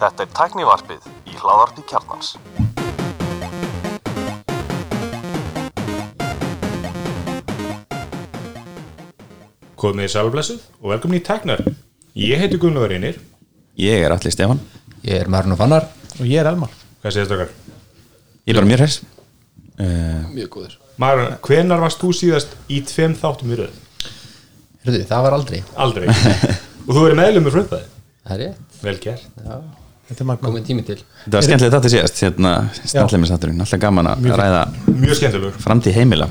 Þetta er tæknivarpið í hláðarpi kjarnans. Komið í sælblessuð og velkomin í Tæknar. Ég heiti Gunnar Reynir. Ég er allir Stefan Ég er Marun og Fannar og ég er Elmar Hvað þetta okkar? Ég er bara mjög hers uh, Mjög góður Mara, hvenar varst þú síðast í tveim þáttum í röð? Hörðu, það var aldrei Aldrei. og þú verið meðlum með fröðbæði. Það er rétt. Vel gert. Já, komið tími til. Þetta var skemmtilegt þetta síðast hérna, Snallemisátturinn, alltaf gaman að ræða Mjög skemmtilegur. framtíð heimila.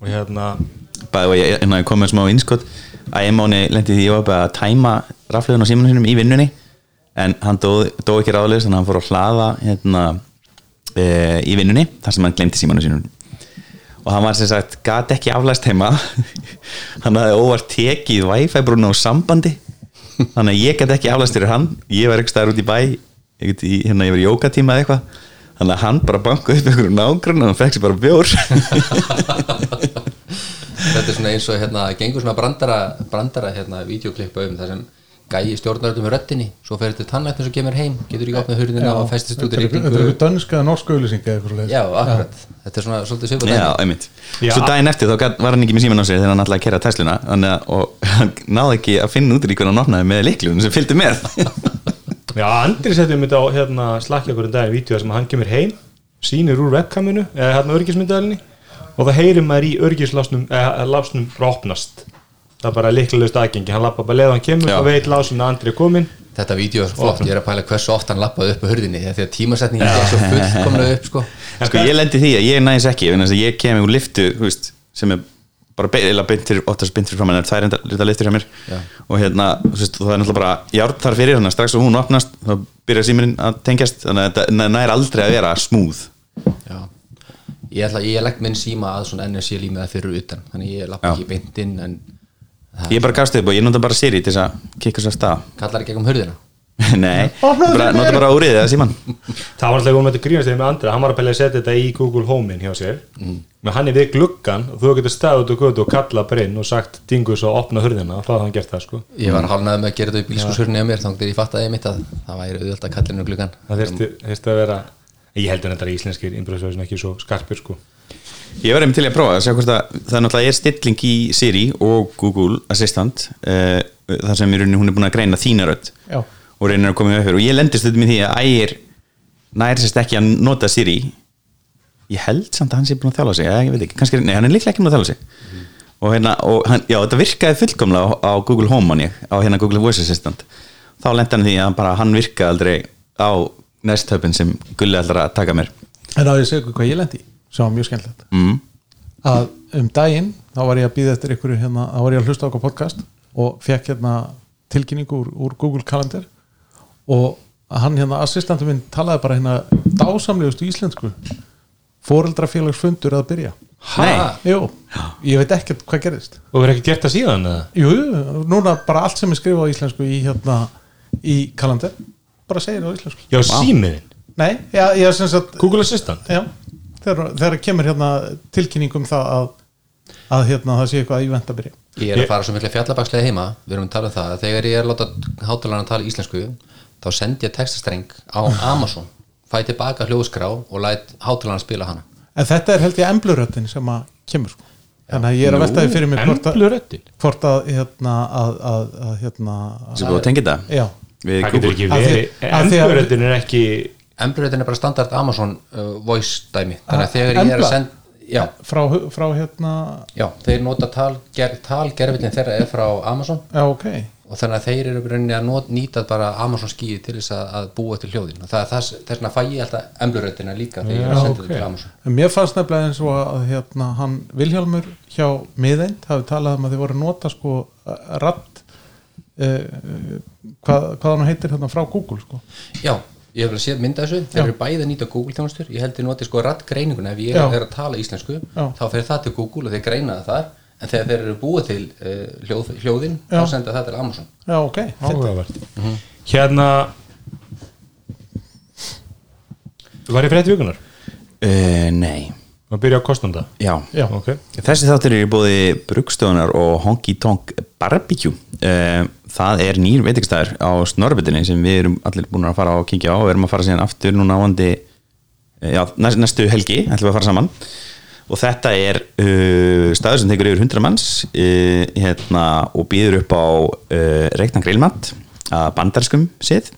Og hérna, Bæði og ég, hérna, ég kom með smá innskott að Emóni lendi því ég var að tæma raflegun á símanum sínum í vinnunni. En hann dó, dó ekki ráðlega þannig að hann fór að hlaða hérna, e, í vinnunni þar sem hann glemti símanum sínum. Og hann var sem sagt, gat ekki aflæst heima. Hann hafði óvart tekið wifi brúna á sambandi þannig að ég gat ekki aflæst fyrir hann. Ég var ekki staður út í bæ ég, get í, hérna, ég var í jókatíma eða eitthvað. Þannig að hann bara bankaði upp ykkur nágrunn og hann fekk sér bara bjór. Þetta er svona eins og hérna, gengur svona brandara brandara hérna, videoklippa um það sem gæi stjórnar þetta með röttinni svo fer þetta tannlæknir sem kemur heim. Getur ekki opnað hurðina og festist út í Þetta er rigningu. dönska eða norska auðlýsinga eða eitthvað svoleiðis. Já, akkurat, þetta er svona svolítið svipað Já, einmitt. Já. Svo daginn eftir þá var hann ekki með síman á sig þegar hann ætlaði að kera Tesluna þannig að og hann náði ekki að finna út í hvernig hann opnaði með liklunum sem fylgdi með. Já, Andri setjum þetta á hérna, slakja okkur en daginn vídeo sem hann kemur heim, sýnir úr webkaminu eða hérna og það heyrir maður í örgislásnum eða lásnum opnast. Það er bara líklegust aðgengi. Hann lappa bara leið og hann kemur og veit lásin að Andri er komin. Þetta vídeo er flott, ég er að pæla hversu oft hann lappaði upp á hurðinni því að tímasetningin er svo fullkomlega upp sko. Sko ég lendi því að ég næs ekki ég kem úr liftu þú veist, sem er bara be- eiginlega beint fyrir, oftast beint fyrir framann en það er enda lita liftur hjá mér Já. og hérna, þú veist, það er náttúrulega bara járn þar fyrir, þannig að strax og hún opnast þá byrjar símurinn að tengjast þannig að þetta næ- nær aldrei að vera smúð Já. Ég ætla, ég legg minn síma að svona NSC límiða fyrir utan þannig ég lappa ekki beint inn en Ég bara gafst upp og ég nota bara Siri til þess að kikka sér af stað. Kallar ekki um hurðina? Nei, bara, nota bara úrið eða síman Það var alltaf um þetta grínast með Andri hann var að pæla að setja þetta í Google Home-in hjá sér. Menn hann er við gluggan og þú getur staðið út og götu og kalla bara inn og sagt dingus og opna hurðina. Og þá hafði hann gert það sko. Ég var hálnaði með að gera þetta í bílskúshurni á mér þá þegar ég fattaði mitt að það væri auðvitað kallinu gluggan það þurfti að vera ég held að þetta er íslenskir innbröðsvæðin ekki svo skarpir sko Ég var einmitt til í að prófa að sjá hvort að það náttúrulega er stilling í Siri og Google Assistant uh, þar sem í rauninni hún er búin að greina þína rödd Já. og reynir að koma með fyrir og ég lendist þetta með því að ægir nær sérst ekki að nota Siri. Ég held samt að hann sé búin að þjála sig eða ég veit ekki, kannski, nei hann er líklega ekki búin að þjála sig. Og hérna, og hann, já þetta virkaði fullkomlega á, á Google Home manni á hérna Google Voice Assistant. Þá lendi hann í því að hann bara hann virkaði aldrei á nesthöpun sem Gulli ætlar að taka mér. En á ég að segja hvað ég lendi í, sem var mjög skemmtilegt. Mm. að um daginn þá var ég að býða eftir ykkur hérna, þá var ég að hlusta á okkur podcast og fekk hérna tilkynningu úr, úr Google Calendar og hann hérna assistantum minn talaði bara hérna dásamlegustu íslensku. Fóreldrafélagsfundur að byrja. Nei. Jú, ég veit ekkert hvað gerðist og verður ekki gert það síðan eða? Jú, jú, núna bara allt sem er skrifað á íslensku í hérna í kalendar bara segir það á íslensku. Já símiðin, Nei, já, ég sem sagt Google Assistant. Já, þegar, þegar kemur hérna tilkynning um það að, að hérna það sé eitthvað ívent að byrja Ég er að fara svo miklu fjallabakslega heima við erum að tala um það að þegar ég er að láta hátalarna tala íslensku þá sendi ég textastreng á Amazon fæ tilbaka hljóðskrá og læt hátalarna spila hana. En þetta er held ég embluröttin sem að kemur sko. Þannig að ég er að veltaði fyrir mig hvort að, hvort að hérna að, að, að hérna að það verið, af því að- embluröttin er ekki Embröðin er bara standard Amazon uh, voice dæmi. Þannig að þegar ég er að senda já, frá, frá hérna já, þeir nota tal, ger, talgerfillin þeirra er frá Amazon. Já, ok. Og þannig að þeir eru í rauninni að not, nýta bara Amazon skíði til þess að, að búa til hljóðin. Og það, það, þess vegna fæ ég alltaf embröðina líka þegar ég er að senda þetta til Amazon. En mér fannst nefnilega eins og að hérna, hann Vilhjálmur hjá miðeind hafi talað um að þið voru að nota sko ratt uh, hvað, hvað hann heitir hérna frá Google sko. Já, ég hef vel séð mynda þessu. Þeir Já. eru bæði að nýta Google þjónustur. Ég held ég noti sko rattgreininguna ef ég Já. er að tala íslensku Já. þá fer það til Google og þeir greina það þar. En þegar þeir eru búið til uh, hljóð, hljóðin Já. þá senda það til Amazon. Já, ok, áhugavert. Hérna var ég frétt vikunar uh, nei. Að byrja á kostanda já. Já. ok. Þessi þáttur er í bóði Brugstöðunar og Honky Tonk Barbecue. Uh, það er nýr veitingstæður á Snorbitinni sem við erum allir búin að fara og kíkja á. Og erum að fara síðan aftur núna ávandi já, næst, næstu helgi, ætlum við að fara saman. Og þetta er uh, staður sem tekur yfir 100 manns uh, hérna, og býður upp á uh, reikna grillmatt að bandarskum sið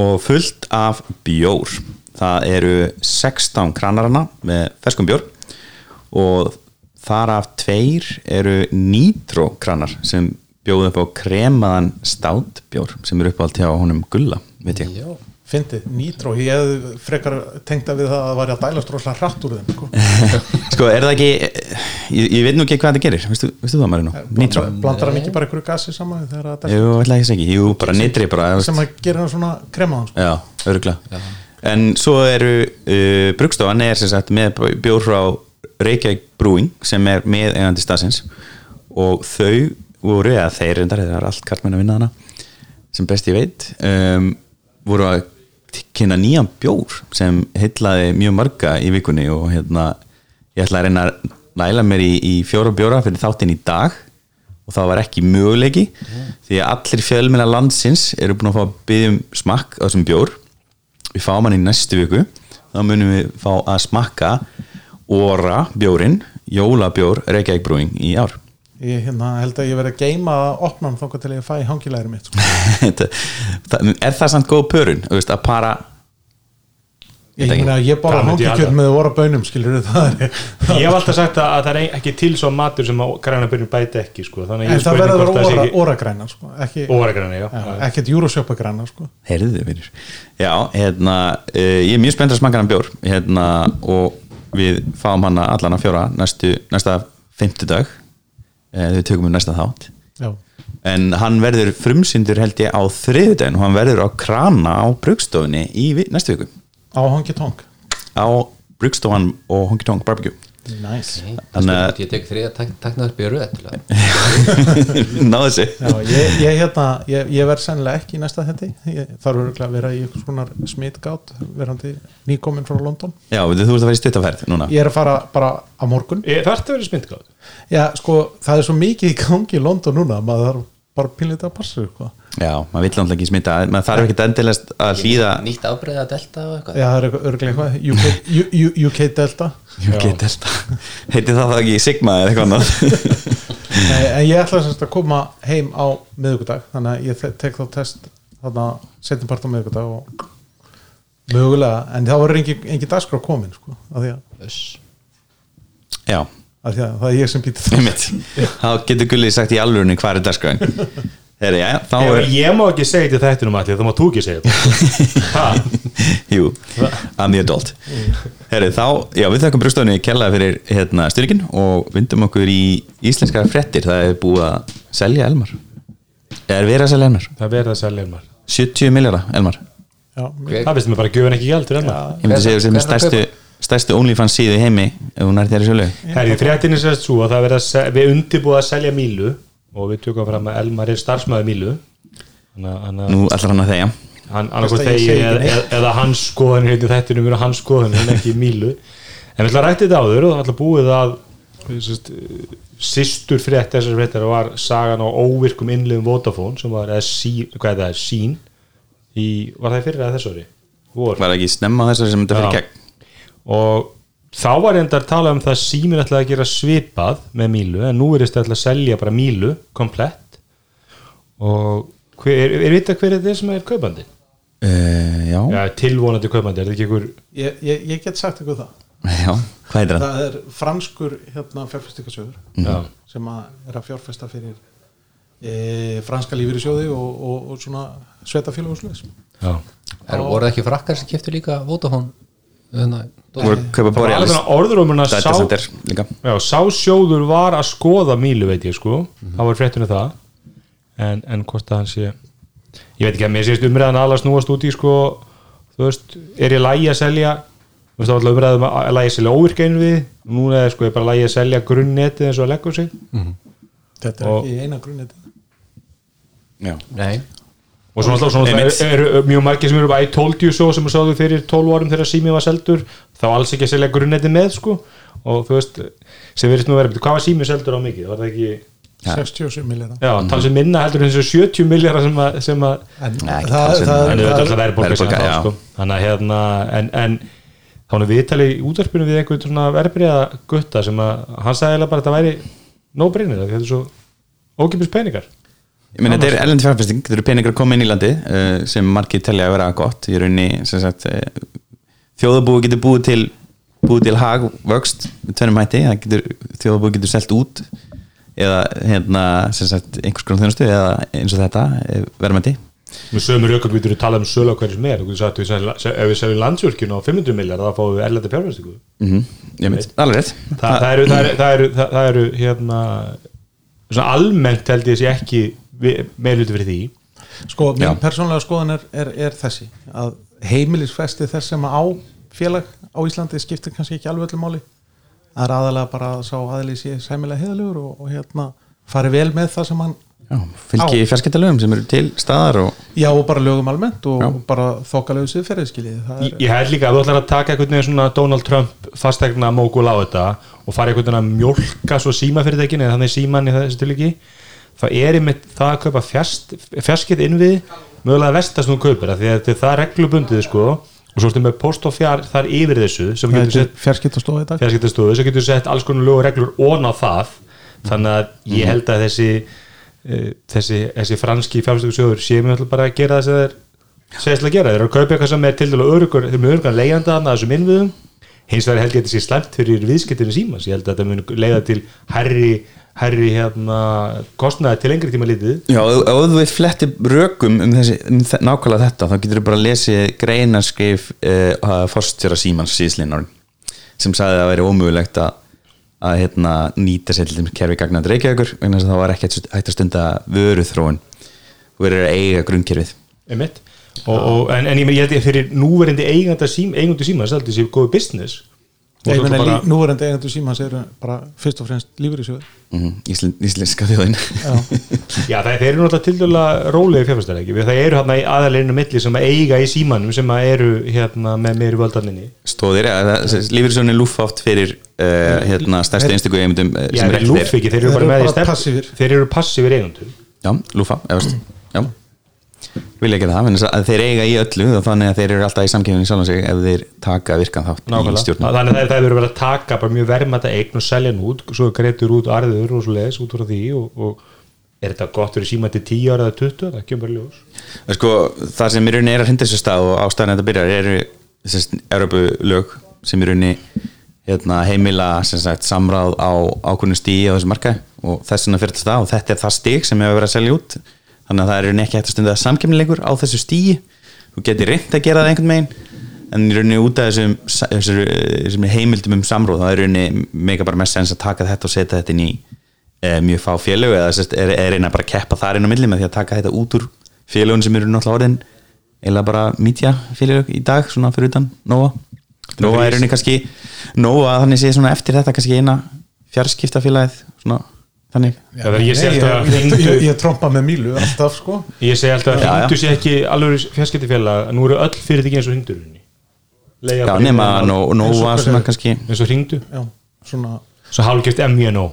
og fullt af bjór. Það eru 16 kranarana með ferskum bjór og þar af tveir eru nitro kranar sem bjóðu upp á kremaðan státbjór sem eru uppáhald hjá honum gulla veit ég Já, Fyndið, nýtró, ég hefði frekar tengt að við það að það væri að dælast rosalega hratt úr þeim sko. sko er það ekki ég, ég veit nú ekki hvað þetta gerir veistu, veistu það Marino? Nitro? Blandar hann ekki bara einhverju gasi saman þegar það dælst Jú, að segja ekki, jú, bara nitri bara, þú veist. sem að gera hann svona kremaðan sko. Já, örgulega En svo eru uh, Brugstofan er sem sagt með bjór frá Reykjavík Brewing sem er með eigandi staðsins og þau voru, eða þeir reyndar, það er allt kallmenn að vinna hana sem best ég veit um, voru að kynna nýjan bjór sem heitlaði mjög marga í vikunni og hérna ég ætla að reyna að næla mér í, í fjóra bjóra fyrir þáttinn í dag og það var ekki möguleiki því að allir fjölmina landsins eru búin að fá að byggja um smakk á þessum bjór. Við fáum hann í næstu viku. Þá munum við fá að smakka óra bjórin jólabjór Reykjavík Brewing í ár Ég hérna, held að ég verði að geima að opna hann þóka til ég fæ hangilæri mitt sko. Er það samt góð pörun veist, að para Ég, ég, ég bara Það myndi ég hangikjör halda. með voru bönum skilur það er Ég hef alltaf sagt að, að það er ekki til svo matur sem að grænabjörnum bæti ekki sko. þannig að En ég það verður að vera ekki óragræna sko. ekki, ekkert júrósjöpagræna sko. Heyrðu vinnur Já, hérna, uh, ég er mjög spennt að smaka hann bjór hérna, og við fáum hann allan að fjóra næstu, næsta fimmtudag uh, við tökum við næsta þátt. Já. en hann verður frumsyndur held ég á þriðudaginn og hann verður á krana á brugstofunni í næstu viku. Á hangitong á brugstofan og Honky Tonk Barbecue nice. Þannig að- Ég tek þriða taknaður byrju náðu þessu. Já, ég, ég, hérna, ég, ég verð sennilega ekki í næsta þetta ég þarf örugglega að vera í einhvers konar smitgátt verandi nýkomin frá London. Já, þú ert að fara í stuttaferð núna. Ég er að fara bara á morgun. Það ert að vera smyndgáð Já, sko, það er svo mikið í gangi í London núna maður þarf bara pínlítið að passa sko. Já, maður vill náttúrulega ekki smita maður þarf ekki endilegst að hlýða. Nýtt afbreyða delta og eitthvað? Já, það er örglega eitthvað. UK, UK Delta. UK Delta. Heiti það það ekki Sigma eða eitthvað annað? Nei, en ég ætla semst að koma heim á miðvikudag þannig að ég te- tek þá test þarna setjum part á miðvikudag og mögulega, en það var engin, engin dagskrá komin sko, af því að, Öss. Já, af því að það er ég sem býti það þá getur Gulli sagt í alvörunni hvað er dagskráin. Heri, já, þá Ef er ég má ekki segja til þetta um allir þá má þú ekki segja þetta. Ha? Jú, I'm the adult. Heri, þá, já, við þakkum brústofunni kellaði fyrir hérna, styrkin og vindum okkur í íslenskara frettir það er búið að selja Elmar. Er verið að selja Elmar? Það verður að selja Elmar. 70 miljardar Elmar. Já, Það finnst mér bara gjöfin ekki gjald til Elmar. Ég myndi segja sem er að stærstu, stærstu OnlyFans síðu í heimi ef hún er þér í sölu. Herri, fréttinni sérst svo að það verður að se- við undirbúið að selja Mílu og við tökum fram að Elmar er starfsmæður Mílu. Að- þannig að nú ætlar hann að þegja. Hann að eða, eða, eða hans skoðun hérna þetta er hans skoðun en ekki Mílu. En við ætlum að rætti þetta áður og það ætla búið að sérst, sýstur frétt þessar fréttar var sagan á óvirkum innliðum Vodafone sem var, er það, sín í, var það í fyrir eða þessu ári? Vor. var ekki snemma þessari sem þetta fyrir gegn og þá var reyndar að tala um það að síminn ætlaði að gera svipað með Mílu en nú er þetta að selja bara Mílu komplett og hver, er, er vita hver er þetta sem er kaupandi? uh, já, Já, tilvonandi kaupandi, er þetta ekki einhver ég, ég, ég get sagt eitthvað það já, hvað heitir hann? Það er franskur hérna, fjárfestingasjóður Já. sem að er að fjárfesta fyrir e, franska lífyrirsjóði og, og, og svona svetafélag og sluðis. Er, voru það ekki frakkar sem keftu líka Vodafone Þannig voru að kaupa Það var Borealis. alveg orður um að Data sá, Center líka. Já, sá sjóður var að skoða Mílu veit ég sko, það var fréttunni það. En, en hvort að hann sé ég veit ekki að mér sést umræðan alveg snúast út í sko, þú veist, er ég lægi að selja þú veist, það var alltaf umræðum að lægi að selja óvirkeinu við, núna er sko ég bara lægi að selja grunnnetið eins og að leggur sig þetta er Og- ekki eina grunnið já, Nei, og svona svona Einmitt. eru er, mjög margir sem eru bara I told you so sem sáðu fyrir 12 árum þegar sími var seldur þá alls ekki að selja grunnnetið með sko. Og þú veist, sem verðist nú að vera hvað var sími seldur á mikið, var það ekki 67 miljardar já, talsið minna heldur en þessu 70 miljardar sem að, sem að það, það, það, sko. þannig að hérna en, en þá erum við talið í útvarpinu við einhvern svona verðbriða gutta sem að hann sagði eiginlega bara að þetta væri no brainer þetta er svo ókipis peningar Ég meina, þetta er erlend fjárfesting, þetta eru peningar að koma inn í landi uh, sem margir telja að vera gott. Í rauninni, sem sagt uh, þjóðabúi getur búið til búið til hag, vöxt, tvennum hætti. Þjóðabúi getur selt út eða hérna sem sagt, einhvers konar þjónustu eða eins og þetta eh, verðmætti með sömu rökum við þurfum talað um sölu á hverju sem er. Sagt, við seljum- ef við seljum landsvirkjun á 500 miljard þá fáum við erlenda fjárfestingu. Mm Ég mynd, alveg rétt. Þa, það, eru, það, eru, það, eru, það, eru hérna almennt held ég sé ekki meðluti fyrir því. Sko, mín persónlega skoðan er, er, er þessi að heimilisfesti þess sem á félag á Íslandi skiptir kannski ekki alveg öllum máli. Það er aðalega bara að sá aðli sé sæmilega heiðalegur og, og hérna fari vel með það sem hann Já, fylgi fjarskiptalögum sem eru til staðar og já og bara lögum almennt og Já. bara það Ég, er, ég held líka að þú ætlar að taka einhvern veginn svona Donald Trump fastegna mógul á þetta og fara einhvern veginn að mjólka svo símafyrirtækin eða þannig síman í þessu tilviki það er einmitt það að kaupa fjast, fjarskipt innvið mögulega vestast nú kaupir því að þetta er það reglubundið sko og svo ertu með post og fjár þar yfir þessu sem getur sett að fjarskiptastofu sem getur sett alls konar lög og reglur ón á það. Þannig að ég held að þessi uh, þessi, þessi franski fjárfæstökusjóður séu mjög bara að gera það sem þeir segist að gera, þeir eru að kaupa eitthvað sem er til dæla örugur, þeir eru með örugan leiðanda að þessum innviðum. Hins vegar held ég að þetta sé slæmt fyrir viðskiptinu símans, ég held að þetta mun leiða til herri, herri hérna kostnaði til lengri tíma litið. Já, ef ef þú veit fletti rökum um, þessi, um nákvæmlega þetta þá getur þú bara að lesi greinaskrif uh, fórstjóra Símans síðslinar sem sagði að það væri ómögulegt að, að hérna, nýta sér til kerfi gagnandi reykjavíkur vegna þess að það var ekki hægt að stunda vöruþróun og verið að eiga grunnkerfið. Og, og, en, en ég, held ég fyrir sím, eigandu símans held ég sé góðu business. Og ég meina bara- núverandi eigendur símans eru bara fyrst og fremst lífur mm Íslen, Íslenska þjóðin. Já, það, þeir eru náttúrulega til dæla rólegi fjárfæstar ekki, það eru hérna í aðaleinu milli sem að eiga í símanum sem að eru hérna með meiri völdaninni stóðir, lífyrirsjónin lúfátt fyrir uh, hérna, stærstu einstöku eigundum uh, Já, sem er þeir lúf ekki, þeir eru bara með bara passívir. Þeir eru passífir eigundur Já, lúfa, efast. Já, vil ekki það, en þeir eiga í öllu og þannig að þeir eru alltaf í samkynninni sjálfan sig ef þeir taka virkan þátt í Nákvæmlega, stjórnum þannig að það hefur verið að taka bara mjög verðmæta eign og selja hann út svo greitur út arður og svo leiðis út frá því og, og er þetta gott fyrir síma til 10 ára eða 20, það kemur bara í ljós. Sko, það sem í rauninni er að hrinda þessu stað og ástæðan þetta byrjar eru þessi Európu lög sem í rauninni hérna, heimila sagt, samráð á ákvörnum stíi á þessu marka og þess þannig að það er í rauninni ekki hægt að stunda samkemnilegur á þessu stíi þú getur reynd að gera það einhvern megin en í rauninni út af þessum, þessum, heimildum um samráð þá er í rauninni mega bara mest sens að taka þetta og setja þetta inn í e, mjög fá félög eða sest, er, er reyna bara að keppa þar inn á milli með því að taka þetta út úr félögun sem eru náttúrulega orðin eða bara mítja félög í dag svona fyrir utan Nóa Nóa er rauninni kannski Nóa þannig sé svona eftir þetta kannski eina fjarskipta félagið svona þannig. Já, ég ég, að ég, ég, hringdu ég trompa með Mílu alltaf sko. Ég segi alltaf að hringdu sé ekki alveg fjarskiptifélag nú eru öll fyrirtæki eins og hringdurunni Já, nema Nó- Nóa svona kannski eins og hringdu, já, svona svo hálfgeft MVNO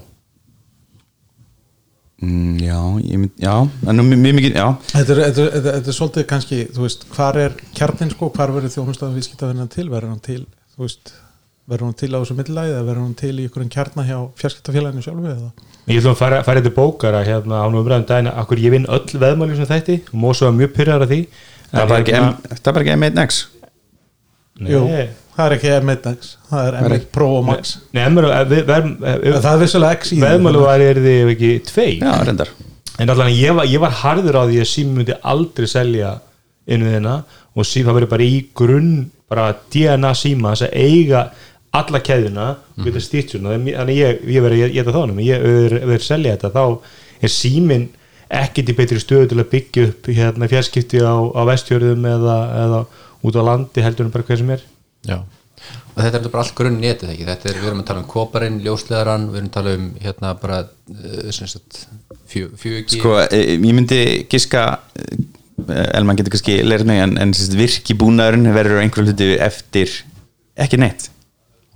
mm, Já, ég mynd, já en nú mjög mikið, já. Þetta er, þetta, er, þetta, þetta er svolítið kannski, þú veist, hvar er kjarnin sko, hvar verður þjónustafn viðskiptafinnan til, verður hann til, þú veist, verður hann til á þessu millæði eða verður hann til í ykkur kjarna hjá fjarskiptafélaginu sjálfu eða? Ég ætlum að fara, fara þetta bókara hérna á nú umræðum daginn að akkur ég vinn öll veðmáli sem þætti. Og Mósa var mjög pyrrar af því. Það bara ekki, hérna- það ekki M1X Nei, Jú, það er ekki M1X, það er M1 Pro og Max. Nei, En það er vissulega X í því. veðmáli var er þið ekki tvei Já, reyndar. En allan ég var, ég var harður á því að sími myndi aldrei selja innviðina og síma verið bara í grunn bara DNA síma þess að eiga alla keðuna og geta stýrt svona. Þannig ég, ég verið að geta þánum ég verið að selja þetta þá er símin ekkert í betri stöðu til að byggja upp hérna fjarskipti á, á vestjörðum eða, eða út á landi heldur en bara hver sem er. Já. og þetta er bara allt grunn netið ekki? Þetta er, við erum að tala um koparinn, ljósleðaran við erum að tala um hérna bara fjö, fjögi Sko, eh, ég myndi giska eh, Elman getur kannski leirð mig en, en sem sagt, virki búnaðurinn verður á einhverju hluti eftir ekki neitt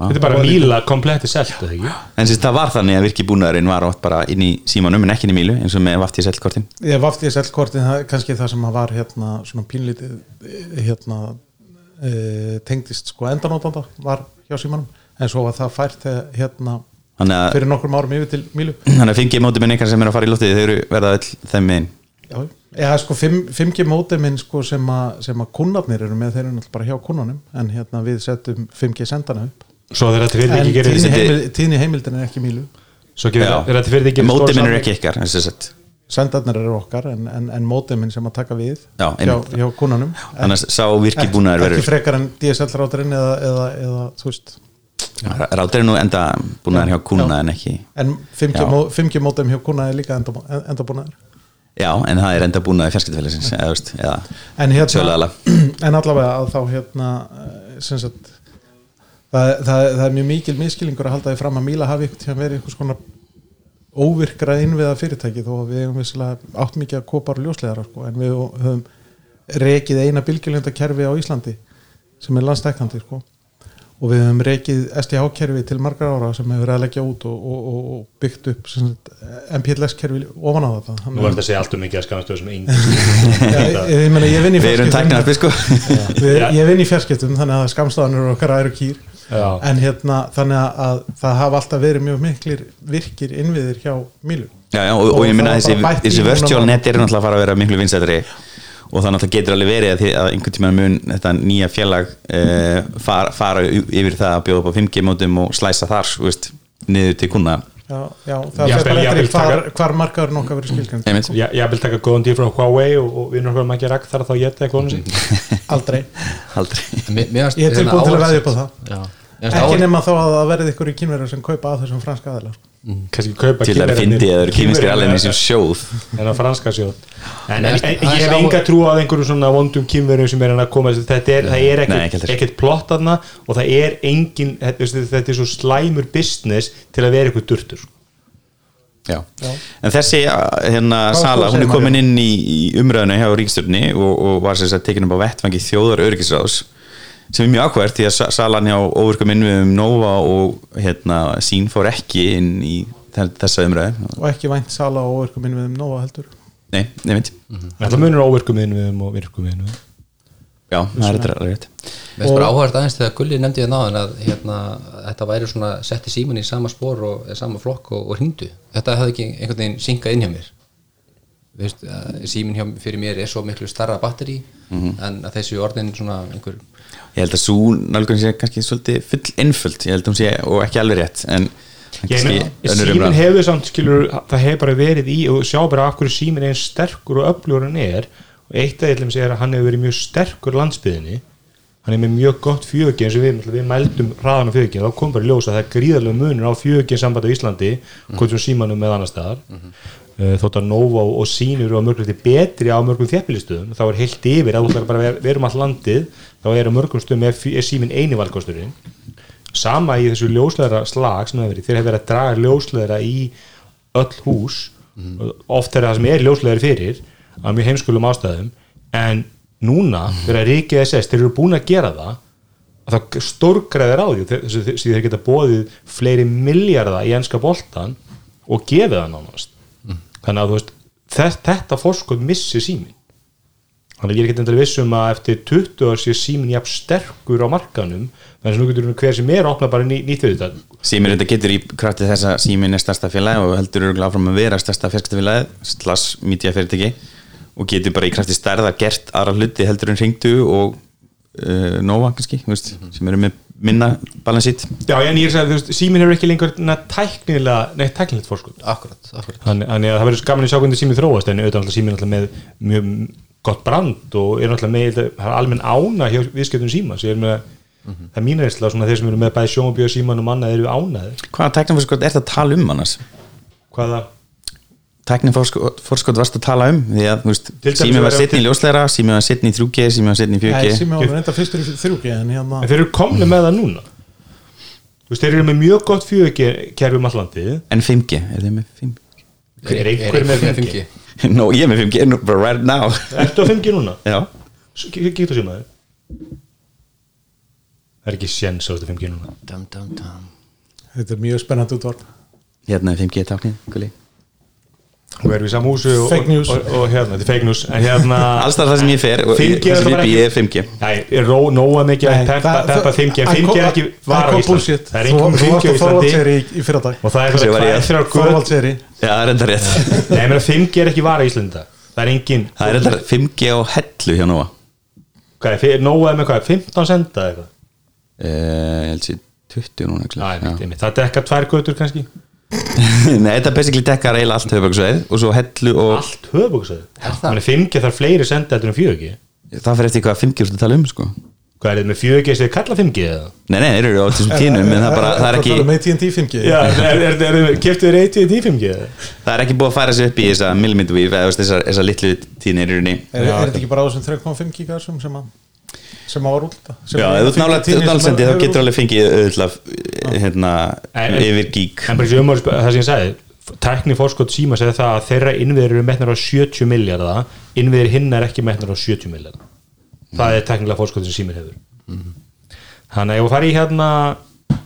Þetta er bara míla kompletti selt? En sérst það var þannig að virki búnaðurinn var átt bara inn í símanum en ekki inn í mílu eins og með vafti í selkortin Ég vafti í selkortin, það er kannski það sem að var hérna svona pínlítið eh, hérna e, tengdist sko endanótanda var hjá símanum. En svo var það fært eh, hérna Þannig að, fyrir nokkrum árum yfir til Mílu. Þannig að 5G mótuminn ykkar sem er að fara í loftið þau eru verða öll þeim megin. Já, eða sko 5, 5G móteminn sko sem að, sem að kunnarnir eru með þeir eru náttúrulega bara hjá kunnunum en hérna við settum 5G sendana upp Svo þegar þetta fyrir ekki gerir tíðni, heimil, tíðni heimildin er ekki Mílu. Svo gerir þegar þetta fyrir ekki Mótuminn eru ekki ykkar sendarnir eru okkar en, en, en móteminn sem að taka við Já, hjá, hjá kunnunum Þannig að sá virki búnaður ekki verður frekar en DSL ráturinn eða, eða, eða þú veist. Rátur er nú enda búnaður hjá kuna en ekki en 5G, Já. mó, 5G mótem hjá kuna er líka enda, enda búnaður. Já, en það er enda búnaður fjarskiptafélagsins eða, þú veist, eða en, hérna, Söluaðila. en allavega að þá hérna eh, sem sagt það, það, það er mjög mikil miskilingur að halda því fram að Míla hafi einhvern tíðan verið einhvers konar óvirkra innviða fyrirtæki þó að við hefum vissilega átt mikið að kopar og ljóslegar sko, en við höfum rekið eina bylgjulöndakerfi á Íslandi sem er landstækandi sko. og við höfum rekið STH-kerfi til margar ára sem hefur verið að leggja út og, og, og, og byggt upp MPLS-kerfi ofan á þetta Nú að- þetta að segja allt um mikið að skamast sem engin Já, ég, ég, meina, ég vinn í Við erum tæknarfið sko. Ég vinn í fjarskiptum þannig að skamstaðanur okkar eru kýr Já. en hérna þannig að það hafa alltaf verið mjög miklir virkir innviðir hjá Mílu. Já, já, og, og ég Og minna það var þessi, þessi net er náttúrulega að fara að vera miklu vinsættri og það náttúrulega getur alveg verið að, að einhvern tímann mun þetta nýja félag uh, fara, fara y- yfir það að bjóða upp á 5G mótum og slæsa þar veist, niður til kuna já, já, það fer bara eftir hvar, taka- hvar markaðurinn okkar verið Já, ég vil taka góðan tíð frá Huawei og, og vinnur okkur maður ekki rækt þar að þá geta eitthvað honum. Sín aldrei, aldrei Mér- mér fannst ég er tilbúin til að veðja upp á það ekki nema þá að það verið ykkur í kynverður sem kaupa að þessum franska aðeila sko. kannski kaupa til að fyndi að það eru kýminskir alveg í þessum sjóð. en á franska sjóð. En, en, en, ég hef enga trú á einhverjum svona vondum kýmverjum sem er hann að koma þetta er, það er ekkert, plott aðna og það er engin þetta, þetta er svo slæmur business til að vera eitthvað durtur Já. en þessi uh, hérna, Hvað sala, hún er komin inn í, í umræðinu hjá ríkstjórni og, og var sem sagt tekin upp á vettfangi þjóðar öryggisráðs sem er mjög ákvært því að sa- salan hjá óvirkum innviðum Nova og hérna, sín fór ekki inn í þe- þessa umræðu. Og ekki vænt sala og örkum inn við um nóa heldur. Nei, nefnt, þetta munur óvirkum innviðum og virkum innviðum já, það er þetta rétt. Mér finnst bara áhverð aðeins þegar Gulli nefndi það náðan að hérna, þetta væri svona setti síman í sama spór og sama flokk og, og hringdu. Þetta hefði ekki einhvern veginn syngað inn hjá mér. Veist, símin hjá fyrir mér er svo miklu starra batteri en að þessi orðin svona einhver ég held að svo nálgun sé kannski svolítið full einföld, ég held að hún sé og ekki alveg rétt en síminn hefur samt skilur, það hefur bara verið í og sjá bara af hverju síminn er sterkur og öflugur hann er. Og eitt af þeim segir að hann hefur verið mjög sterkur landsbyðinni hann er með mjög gott fjögi eins og við, við mældum hraðan á fjögi þá kom bara í ljós að það er gríðarlega munur á fjögi samband á Íslandi, hvort sem símanum með annar staðar. Uh, þótt að Nova og sínur á mörgum þetta betri á mörgum þéttbýlistöðum þá er heilt yfir að þú ætlar bara að vera- vera um all landið þá er á mörgum stöðum er, síminn eini valkosturinn. Sama í þessu ljósleðra slag sem það verið, þeir hefur verið að draga ljósleðra í öll hús. Oft er það sem er ljósleðri fyrir af mjög heimskulum ástæðum. En núna þegar Ríkið SS þeir eru búin að gera það að það stórgræðir á því. Þess að þeir geta bóðið fleiri milljarða í enska boltan og gefið það nánast þannig að veist þetta fórskot missi símin þannig að ég er ekki endur vissum að eftir 20 ár sé símin jafn sterkur á markanum þannig að nú getur hver sem er að opna bara ný, nýtt við þetta Símir þetta getur í kraftið þess að Símin er stærsta félagi og heldur örgulega áfram að vera stærsta fjarskiptafélagi, slags media fyrirtæki og getur bara í kraftið stærða gert aðra hluti heldur en ringdu og uh, Nova kannski, veist, sem eru með minna balansít Já, en ég er að segja, þú veist, símin er ekki lengur na, tæknilega, neitt tæknilegt fórskot. Akkurat, akkurat Þannig að það verður gaman að sjá hvernig síminn þróast en auðvitað náttúrulega síminn náttúrulega með mjög gott brand og er náttúrulega með það er almenn ána hjá viðskiptum síma sem er með það er mín reynsla svona þeir sem eru með bæði og síman og manna eru ánaðir Hvaða tæknifórskot er þetta að tala um annars? hvaða Tæknifórskot varst að tala um því að, Símin var setni í ljósleira Símin var setni í 3G, Símin var setni í 4G Nei, sem ég var reynda fyrstur í þrjúki en hérna en þeir eru komni með það núna. Þú veist þeir eru með mjög gott fjögkerfi um allandið En 5G, er þið með 5G? er einhver með 5G No, ég er með 5G, nú, bara right now. Ertu á 5G núna? Já, Getur símaður. Það er ekki séns á þetta 5G núna. Dum, dum, dum. þetta er mjög spennandi útvarp. Hérna er 5G táknið, gulli og erum við í saman húsu og, og, og, og hérna, þetta er fake news. En hérna Alls það sem ég fer, og 5G það er sem bara ég er ekki- 5G Nei, er ró, nóga mikið að peppa, það- peppa það- 5G en það 5G er ekki það var á bullshit. Það er þú 5G á að Íslandi. Og það er að að göð Þorvaldseyri. Já, það er enda rétt Nei, menn 5G er ekki var á Íslandi. Í dag. Það er engin Það er enda 5G á hellu hjá Nóa. Hvað er, með hvað, 15 senda eða eitthvað? Eh, Ég held sér 20 núna ekki Æ, einmitt, einmitt. Það dekka tvær götur kannski Nei, þetta basically dekkar eiginlega allt höfböksveið og svo hellu og Allt Er það? 5G þarf fleiri senda heldur en 4G það fyrir eftir hvað 5G úrstu að tala um sko. Hvað er þetta með 4G sem þið kalla 5G eða? Nei, nei, þeir eru á þessum tínum en það, er bara, það er ekki með AT&T 5G Já, er, er, er, er keftu þér 1 í 5G eða? það er ekki búið að færa sig upp í þessa millimeter weave eða þú þessar, litlu tínir er, er þetta ekki bara á þessum 3,5 gigasum sem að sem að var últa Já, ef þú nálega nálega þá getur alveg fengið auðvitað hérna, En- yfir gík En bara umhverfis, það sem ég sagði Tækni fórskot síma segði það að þeirra innviður eru metnar á 70 miljardar innviður hinn er ekki metnar á 70 miljardar Það er tæknilega fórskot sem síminn hefur. Þannig að ég var að fara í hérna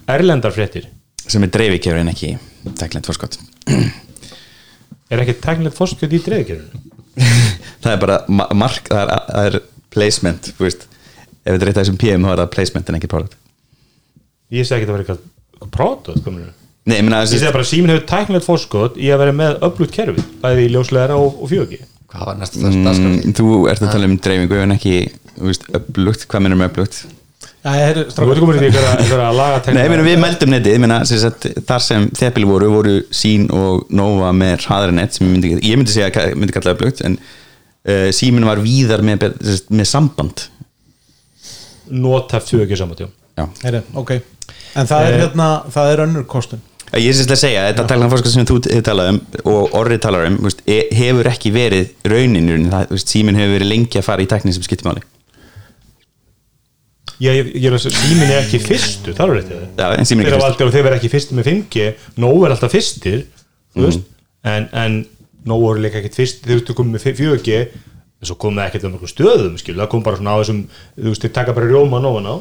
erlendar fréttir. Sem er dreifikjör en ekki tæklent fórskott Er ekki tæknilegt fórskot í dreifkjörinu? það er bara ma- mark, það er, það er placement þú veist, ef þetta er eitt af þessum PM þá er það placement en ekki product. Ég segi ekki að það vera eitthvað, pródot kominu. Nei, ég meina Ég segi bara að síminn hefur tæknilegt fórskot í að vera með öflugt kerfi bæði í ljóslegara og, og 4G hvað var næsta dagskrá? mm, þú ert að tala um dreifingu en ekki, upplugt hvað minnum laga Nei, ég meina við meldum netið, ég meina sagt, þar sem þepil voru, voru sín og Nova með hraðarinet sem ég myndi, ég myndi segja myndi kalla upplugt en uh, símin var víðar með, með samband nota 4G samvættjum Já, heru, ok. En það er Eh. hérna, það er önnur kostun. Ég er sérst að segja, þetta tæklan fórskast sem þú hefur talað um og orrið talar um, þú veist, e- hefur ekki verið raunin, í rauninni. það, þú veist, símin hefur verið lengi að fara í tæknin sem skiptir máli. Ég, ég, ég er að segja, síminn er ekki fyrstur, það er rétt hjá þér. Já, en síminn er Þeir verða ekki fyrstur með 5G Nóg er alltaf fyrstir þú veist, en, en Nóg eru líka ekkert fyrstir þegar þú komið með 4G en svo kom það ekkert um einhverjum stöðum skil, það kom bara svona á þessum þú veist, þeir taka bara rjóma nóg á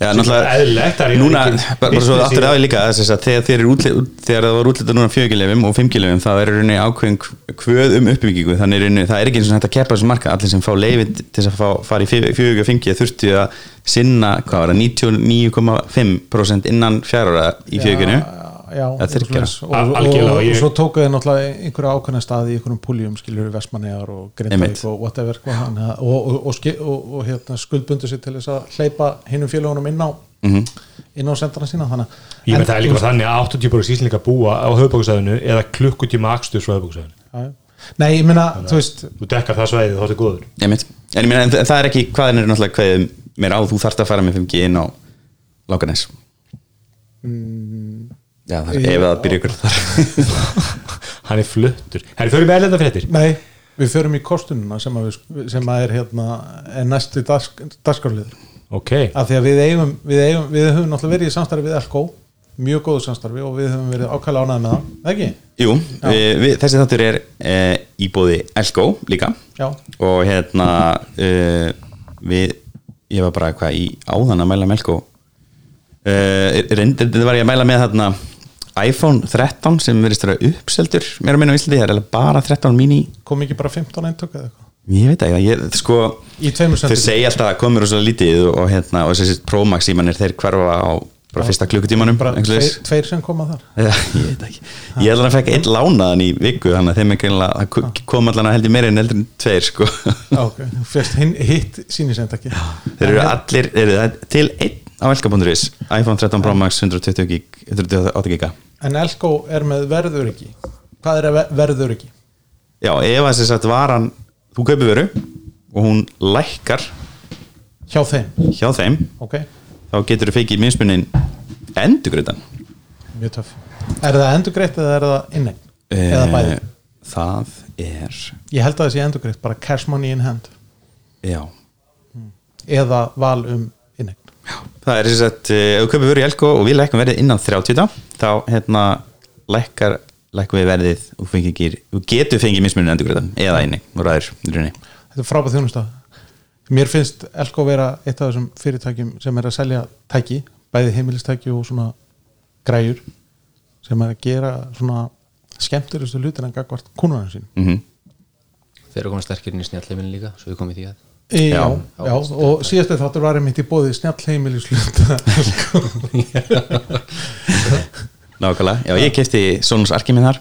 Já, er það er núna, bara, bara svo aftur það. aðeins líka þess að þegar, þeir eru útli, þegar það var útlita núna 4G-lefum og 5G-lefum þá er rauninni ákveðin kvöð um uppbyggingu. Þannig er rauninni, það er ekki eins og hægt að keppa þessum marka allir sem fá leifið til þess að fá, fara í 4G og 5G þurftu að sinna hvað var það, 99,5% innan fjárara í 4G-nu já, er svoleiðis. og, og, algjörlega, og, ég- og svo tóku þið náttúrulega einhverja ákveðna staði í einhverjum púljum skilur Vestmannegar og Grindavík og whatever og, og, og, ski- og, og hérna, skuldbundu sér til þess að hleypa hinnum félagunum inn á Mhm. inn á sendrana sína þannig Ég en- með það er líka bara þannig að 80% íslendinga búa á höfbókusæðinu eða klukkutíma akstur frá höfbókusæðinu. Nei, ég meina, þú veist Þú dekkar það svæðið þá er þetta góður Einmitt. en ég meina, en þa- það er ekki hvaðin er náttúrulega hvaðið mér á, þú þarft að fara með 5G inn á Lákanes Já, það er ef það byrja ykkur þar. Hann er fluttur. Herri, förum við erlenda fréttir? Nei, við förum í kostununa sem að, við, sem að er hérna er næsti dagskarliður Ok, af því að við eigum, við eigum við höfum náttúrulega verið í samstarfi við Elko mjög góðu samstarfi og við höfum verið ákvæmlega ánæði með það, ekki? Jú, við, við, þessi þáttur er e, í bóði Elsko líka. Já, og hérna e, við, ég var bara eitthvað í áðan að mæla með Elko. E, reyndir, þetta var ég að mæla með þarna iPhone 13 sem verðist vera uppseldur mér að minna á Íslandi, það er bara 13 mini. Kom ekki bara 15 eintök eða eitthvað? Ég veit ekki, ég, sko þau segja alltaf að komur og svo lítið og, hérna, og þessi Pro-Max símanir þeir hverfa á bara fyrsta klukkutímanum tveir, tveir sem koma þar. Já, ég veit ekki. Ég held að hann fekk einn lánaðan í viku þannig að þeim greinlega, það ko- kom allan að heldur meira en heldur en tveir sko. Ok, fyrst hinn, hitt sínisendaki Þeir eru allir, eru það til einn á elka.is iPhone 13 Pro Max 120 gig 128 giga. En Elko er með verðuriki Hvað er ve- verðuriki? Já, ef að þess að varan þú kaupir veru og hún lækkar. Hjá þeim, hjá þeim. Ok, þá getur þú feikið minnspunnin endurgriðan mjög töff. Er það endurgreitt eða er það inneign? Eða bæði? Eh, Það er Ég held að það sé endurgreitt, bara cash money in hand. Já. Eða val um Það er þess að ef þú kaupir vöru í Elko og við lækkum verðið innan 30 daga, þá hérna lækkar, lækkum við verðið og þú getur fengið mismunum endurgræðan eða einni og ræður Þetta er frábæð þjónustaf mér finnst Elko vera eitt af þessum fyrirtækjum sem er að selja tæki, bæði heimilistæki og svona græjur sem er að gera svona skemmtilegustu hlutir en gagvart kúnunum sín mm þeir eru komin sterkir inn í snjallheimilin líka svo við komum í því að Já, Já. já, og síðastu þáttur var einmitt í bóði snjall heimilisluta Nákvæmlega, já ég kefti Solons Arki minn þar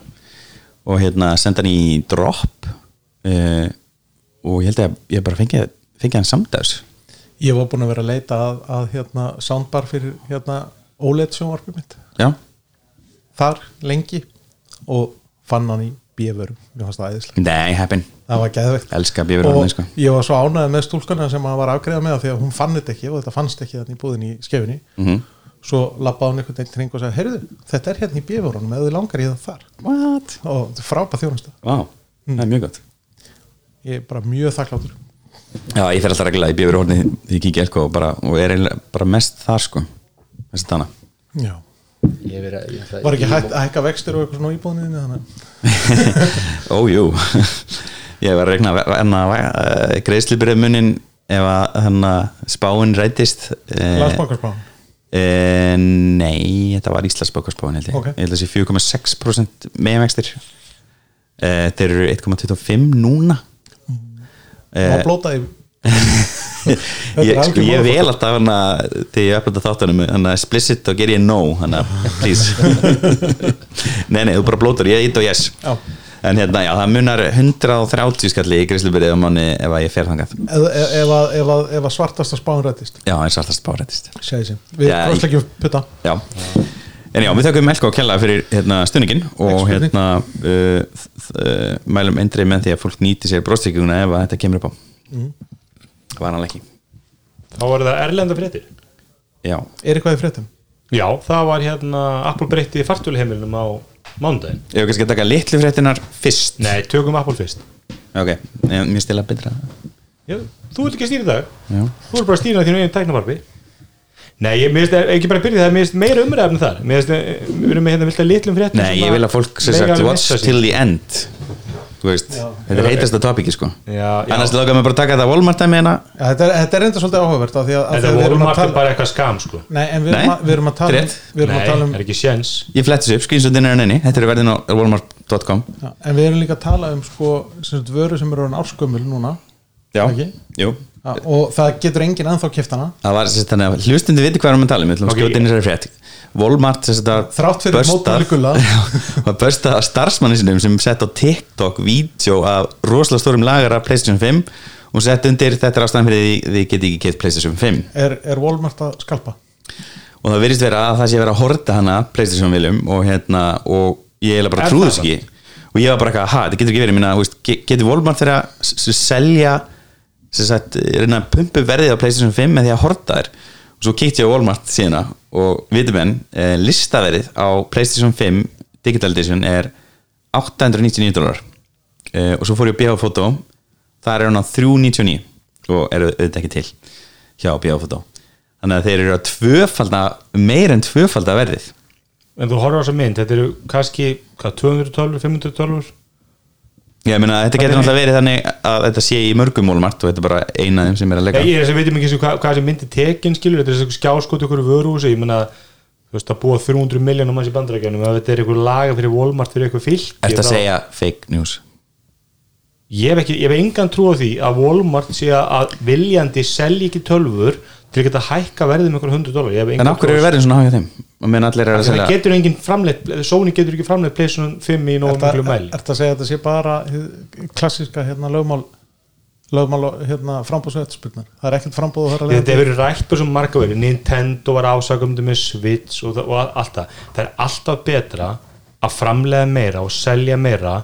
og hérna senda hann í drop uh, og ég held að ég bara fengi, fengi hann samdags Ég var búin að vera að leita að, að hérna, soundbar fyrir hérna, OLED sjónvarpið mitt. Já, þar lengi og fann hann í bíðvörum mér fannst það æðislega, nei, heppin. Það var geðveikt. Elska bífur og sko. ég var svo ánægð með stúlkana sem hann var afgreða með því að hún fann þetta ekki og þetta fannst ekki þannig í búðinni í skefinni mm svo lappaði hún einhvern veginn kring og sagði heyrðu, þetta er hérna í bíðvörunum eða þið langar í það þar. What? og þetta er frábæð þjónusta. Vá, það er mjög gott. Ég er bara mjög þakkláttur. Já, ég fer alltaf reglulega í horni því ég kíkja sko, og, bara, og er bara mest þar sko mest ég ég var ekki ég- hægt að hækka vextir og eitthvað svona í búðinni þannig Ójú Ég var að regna uh, greiðslubyrðið munin ef að hana, spáin rætist uh, landsbankarspá uh, Nei, þetta var Íslandsbókarspáin held ég. Ok. Ég held að sé 4,6% meðvextir uh, Þeir eru 1,25 núna og blótaði Þetta er ég, sko, ég vel alltaf hana, þegar ég þáttunum þannig að explicit og ger ég no að please. Nei nei, þú bara blótar, ég ít og yes. Já. en hérna, já, það munar 130 skalli í greiðslubyrðið á manni ef að ég fer þangað. Ef, að- ef, að- að spáin rættist já, en svartast bárættist segði sem, við Já, krosslegjum putta. Já. En já, við þakkum Melko að kella fyrir hérna, stuðningin og hérna uh, uh, mælum eindrið með því að fólk nýti sér bróðstrykkjuna ef að þetta kemur upp á. Mhm. Var hann ekki. Þá var það erlenda fréttir. Já, er eitthvað í fréttum? já, það var hérna Apple breytti fartölheimilum á mánudaginn. Ég hef kannski að taka litlu fréttinar fyrst? Nei, tökum Apple fyrst. Ok, mér stila betra. Já, þú ert ekki að stýra í dag. Já, þú ert bara að stýra þínu einu tæknavarpi nei, ég minnst ekki bara að byrja það, minnst meira umræðum þar. Minnst, við erum með hérna vilt að litlum fréttum Nei, ég vil að fólk sem mega sagt watch till the end þetta er heitasta topiki sko. Já, já. Annars lóka mig bara að taka þetta Walmart dæmi hérna. Ja, þetta, er, þetta er enda svolítið áhugavert að, þetta að við erum að Walmart er bara eitthvað skam sko. Nei, en við erum, Nei, að, við erum að tala um, rétt. við erum nei, að tala um er ekki sjens Ég fletti þessu upp, screenshotin er henni Þetta er verðin á walmart.com já, en við erum líka að tala um sko, vöru sem eru orðin árskömmul núna. Já, Ekki? jú ja, og það getur enginn ennþá kæft hana. Það var sérst þannig að hlustundi viti hvað erum að tala um Við ætlum að Ok. skjóta inn í þessari frétt. Walmart sérst að Þrátt fyrir mótmæli Gulla. var börstað af starfsmanni sinum sem sett á TikTok vídeo af rosalega stórum lagar af PlayStation 5 og sett undir þetta er ástæðan fyrir því þið geti ekki keitt PlayStation 5 er, er Walmart að skalpa? Og það virðist vera að það sé vera að horta hana Playstation viljum og hérna og ég eiginlega bara Er þess ekki. og ég var bara eitthvað, ha, þetta getur ekki verið. Minna, veist, ge- getur Walmart þeirra selja sagt, reyna að pumpu verðið á Playstation 5 með því að horta þær. Og svo kíkti ég á Walmart síðana og vitum enn, eh, listaverið á Playstation 5 Digital Edition er 899 dólar. Eh, og svo fór ég á BH Photo það er hann á 399 og eru auðvitað ekki til hjá BH Photo þannig að þeir eru að tvöfalda meir en tvöfalda verðið. En þú horfður á þessa mynd, þetta eru kannski hvað, 200 tölur, 500 tölur ég meina þetta getur náttúrulega verið þannig að þetta sé í mörgum Walmart og þetta er bara eina af þeim sem er að leggja ég er þess að veitum ekki hvað, hvað þessi myndi tekin skilur, þetta er þessi skjáskot ykkur vöruhúsi, ég meina þú veist að búa 300 miljónum manns í bandarækjanum ef þetta er ykkur laga fyrir Walmart fyrir ykkur fylg Ertu að segja fake news? ég hef, ekki, ég hef engan trú á því að Walmart sé að viljandi selja ekki tölfur til að geta hækka verðið með ykkur 100 dólar En okkur eru verðin svona háið þeim? Að það getur engin framleitt, Sony getur ekki framleitt PlayStation 5 í nógu miklu mæli. Er þetta að segja að þetta sé bara hið klassíska hérna, lögmál lögmál og, hérna, frambúðs og eftirspurnar það er ekkert frambúð og það er þetta hefur verið rætt på þessum marga verið Nintendo var ásakumdu með Switch og, það- og allt það. Það er alltaf betra að framlega meira og selja meira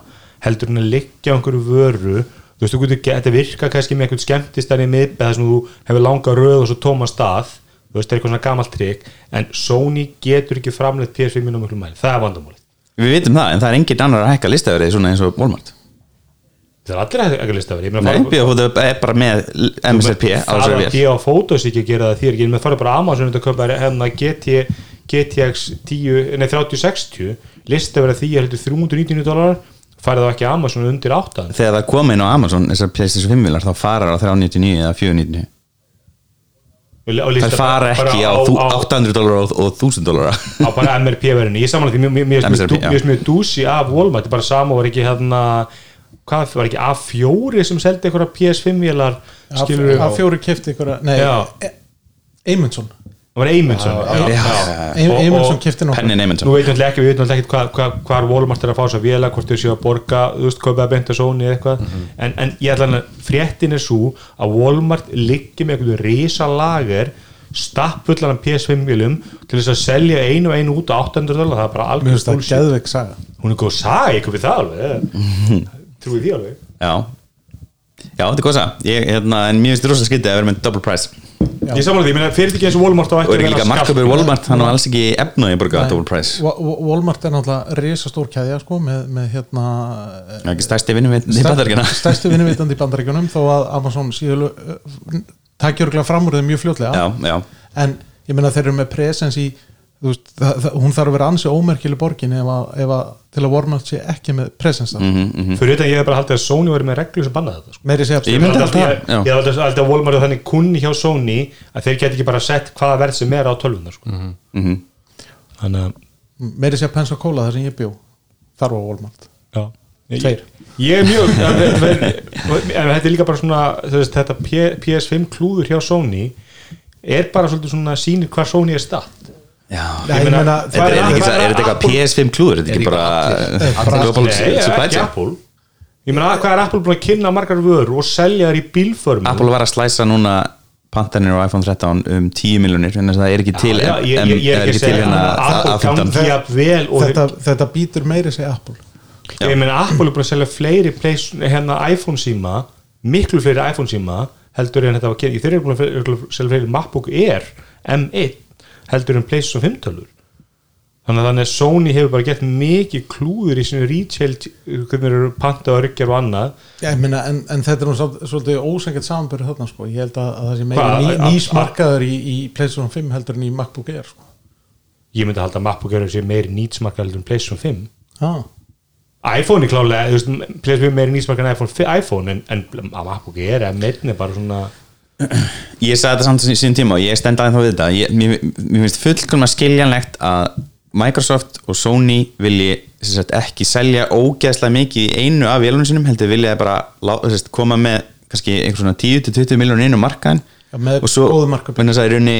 heldur en að liggja á einhverju vöru þú veist, þú getur, ge- þetta virka kannski með einhvern skemmtistæri miðbæð þar sem þú hefur langa röð og svo tóma stað þú veist, það er eitthvað svona gamalt trikk. En Sony getur ekki framleitt PS5 í nógu miklu mæli, það er vandamálið. Við vitum það, en það er engin annar að hækka listaverið svona eins og Walmart. Það er allir að lista verið Nei, BF er bara með MSRP á það þessari að fótos ekki að gera það þér ekki, með farið bara Amazon að köpa hérna GT, GTX 10, nei 3060 lista verið því er heldur 399 dólar farið þá ekki Amazon undir 8 þegar það kom inn á Amazon þessar PlayStation 5 vilar þá fara það á 399 eða 499 það fara ekki á, þú- 800 dólar og, og 1000 dólar á bara MRP verðinu ég samanlega því mjög- mjög- dúsi af Walmart. Þetta er bara sama og var ekki hérna hvað var ekki A4 sem seldi einhverja PS5 vélar skilur við að fjóri kefti ykkur nei, Eymundsson það var Eymundsson. Eymundsson og- kefti nokkuð. Penny nú veitum við ekki, við veitum alltaf ekki hvað, Walmart er að fá þess að véla, hvort þau séu að borga þú veist, kaupaða beint að Sony eða eitthvað. En, en ég ætla að fréttin er svo að Walmart liggi með einhverju risa lager stappfullan af PS5 vélum til þess að selja einu og einu út á 800 dólar, það er bara algjör saga. Hún er góð saga, ég köpi það alveg trúi því alveg. Já. Já, þetta er góð það ég, hérna, en mér finnst þetta rosa skytið að vera með double price ég samanlega því, ég meina, fyrir ekki eins og Walmart á og ekki er ekki líka markabur Walmart hann var alls ekki efnaði að borga double price. Wa- Wa- Walmart er náttúrulega risastór kæðja sko, með, með hérna það er ekki stærsti vinnu við í bandaríkina stærsti vinnuvitandi í bandaríkjunum þó að Amazon síðu takja örgulega fram úr þeim mjög fljótlega. Já, já, en ég meina þeir eru með presens í veist, það, það, hún þarf að vera ansi ómerkileg borgin ef að, ef að til að Walmart sé ekki með presens mm Mhm. -hmm. fyrir þetta ég hef bara haldið að Sony var með reglu sem bannaði þetta sko. Ég Ég held já. að- að að Walmart er þannig kunni hjá Sony að þeir get ekki bara sett hvaða verð sem er á tölvunar sko. Mhm. þannig að meiri segja Pensacola þar sem ég bjó þar var Walmart já. Ég- Tveir. ég er mjög en, þetta er líka bara svona þú veist, þetta P- PS5 klúður hjá Sony er bara svona sýnir hvað Sony er statt Ég ég meina, Þetta er, ekki, það þetta eitthvað Apple- PS5 klúður, þetta er ekki bara global supply chain Apple ég meina hvað er Apple búin að kynna margar vörur og selja þær í bílförmum? Apple var að slæsa núna pantanir á iPhone 13 um 10 miljonir en það er ekki til Já, ég, em- ég, ég er ekki að til hérna að Apple A15. gangi að vel og þetta, þetta býtur meiri segja Apple. Ég meina Apple er búin að selja fleiri place, hérna iPhone síma miklu fleiri iPhone síma heldur en þetta var kynnt, þeir eru búin að selja fleiri MacBook Air M1 heldur en PlayStation 5 tölur þannig að þannig að Sony hefur bara gett mikið klúður í sinu retail hvernig eru panta og ryggjar og annað Já, meina, en, en þetta er nú svolítið, svolítið ósengið samanbyrðu þarna sko. ég held að, að það sé að- nýsmarkaður í, í PlayStation 5 heldur en í MacBook Air sko. ég myndi halda að MacBook Air sé meiri nýtsmarka heldur en PlayStation 5 ah. iPhone er klálega, PlayStation 5 er meiri nýtsmarka en iPhone, iPhone en, en að MacBook Air M1 er bara svona ég sagði þetta samt sín tíma og ég stend aðeins þá við þetta. Ég, mér, mér finnst fullkomna skiljanlegt að Microsoft og Sony vilji sagt, ekki selja ógeðslega mikið í einu af vélunum sinum heldur vilja bara lá- sagt, koma með kannski einhver svona 10-20 miljónir inn á markaðin með og svo góðu markaði. vegna þess að í rauninni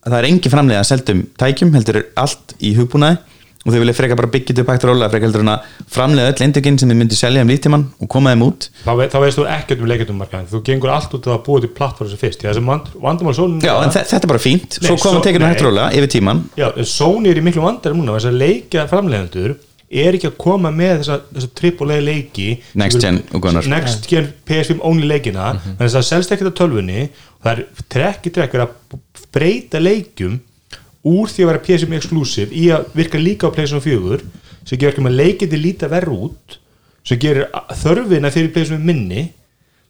að það er engin framlega að seldum tækjum heldur er allt í hugbúnaði og þau vilja freka bara byggja þetta upp hægt og rólega freka heldur en að framlega öll eindökinn sem þið myndi selja um líftíman og koma þeim út. Þá, ve- þá veist þú ekkert um leikjandum markaðin þú gengur allt út að búið til plattform sem fyrst já, en þe- þetta er bara fínt, svo koma svo- tekinu nei. hægt og rólega yfir tíman já, Sony er í miklu vandar núna þess að leikja framleiðendur er ekki að koma með þessa, þessa AAA leiki Next gen og Gunnar. next gen PS5 only leikina. Mhm. þannig að það selst ekkert á tölvunni. Það er trekki trekkur að breyta leikjum úr því að vera PS5 exclusive í að virka líka á PlayStation 4 sem gerir ekki með leikindi líta verð út sem gerir þörfina fyrir PlayStation minni.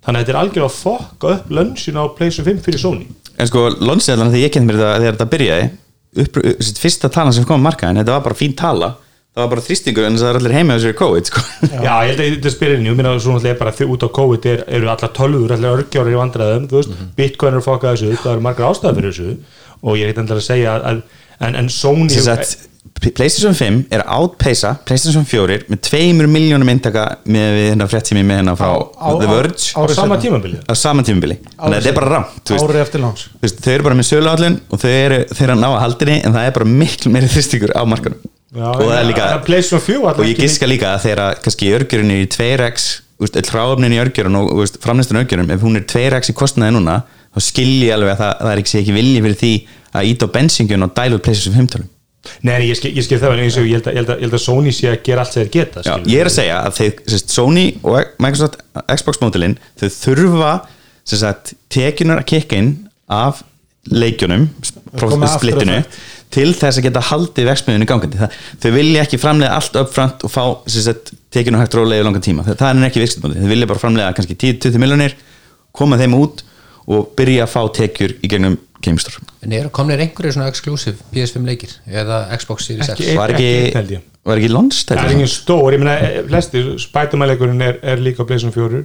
Þannig að þetta er algjörlega að fokka upp lönsin á PlayStation 5 fyrir Sony. En sko, lónsiðallan þegar ég mér þetta þegar þetta byrjaði. Upp, fyrsta talan sem kom á markaðin þetta var bara fín tala. Það var bara þrýstingur en það er allir heima þessari COVID sko. Já, ég held að þetta spyrir ég minna svo náttúrulega bara út á COVID er, eru allar tölvur, allar örgjárar í vandræðum, þú veist, Bitcoin er fokkað þessu, það eru margar ástæður fyrir þessu og ég er eitthvað að segja að, en, en Sony PlayStation 5 er að outpacea PlayStation 4 með tveimur miljónum eintaka með við hérna fréttími með hérna frá Á- á- The á- Verge. á tímabili? Á sama tímubili þannig að þetta er bara rámt þau eru bara með söluallin og þau eru, þau eru að ná að haldinni en það er bara miklu meiri þrýstingur á markanum og það er líka PlayStation 4 og ég giska líka að þegar kannski örgjörun er í 2x hráöfnin í örgjörun og framlistun örgjörun ef hún er 2x í kostnaði núna þá skilji alveg að það, það er ekki, ekki vilji fyrir því að íta á bensingjun og dælu PlayStation 5 tölum. Nei, ég skil, ég skil það, en eins og ég held, að, ég, held að, ég held að Sony sé að gera allt sem þeir geta Já, ég er að segja að þeir, sérst, Sony og Microsoft Xbox mótilinn þau þurfa sérst, tekjunar að kikka inn af leikjunum splittinu til þess að geta haldið veksmiðinu gangandi. Það, þau vilja ekki framlega allt upfront og fá sérst, tekjunar hægt rólega í langan tíma. Það, það er ekki vikskiptmóti, þau vilja bara framlega kannski 10-20 miljonir, koma þeim út og byrja að fá tekjur í gegnum GameStore En eru komnir einhverju svona exclusive PS5 leikir eða Xbox Series Ekki X? Var ekki- held ég. var ekki launch það er engin stór, ég meina eh, flesti spætumæleikurinn er, er líka á Playstation 4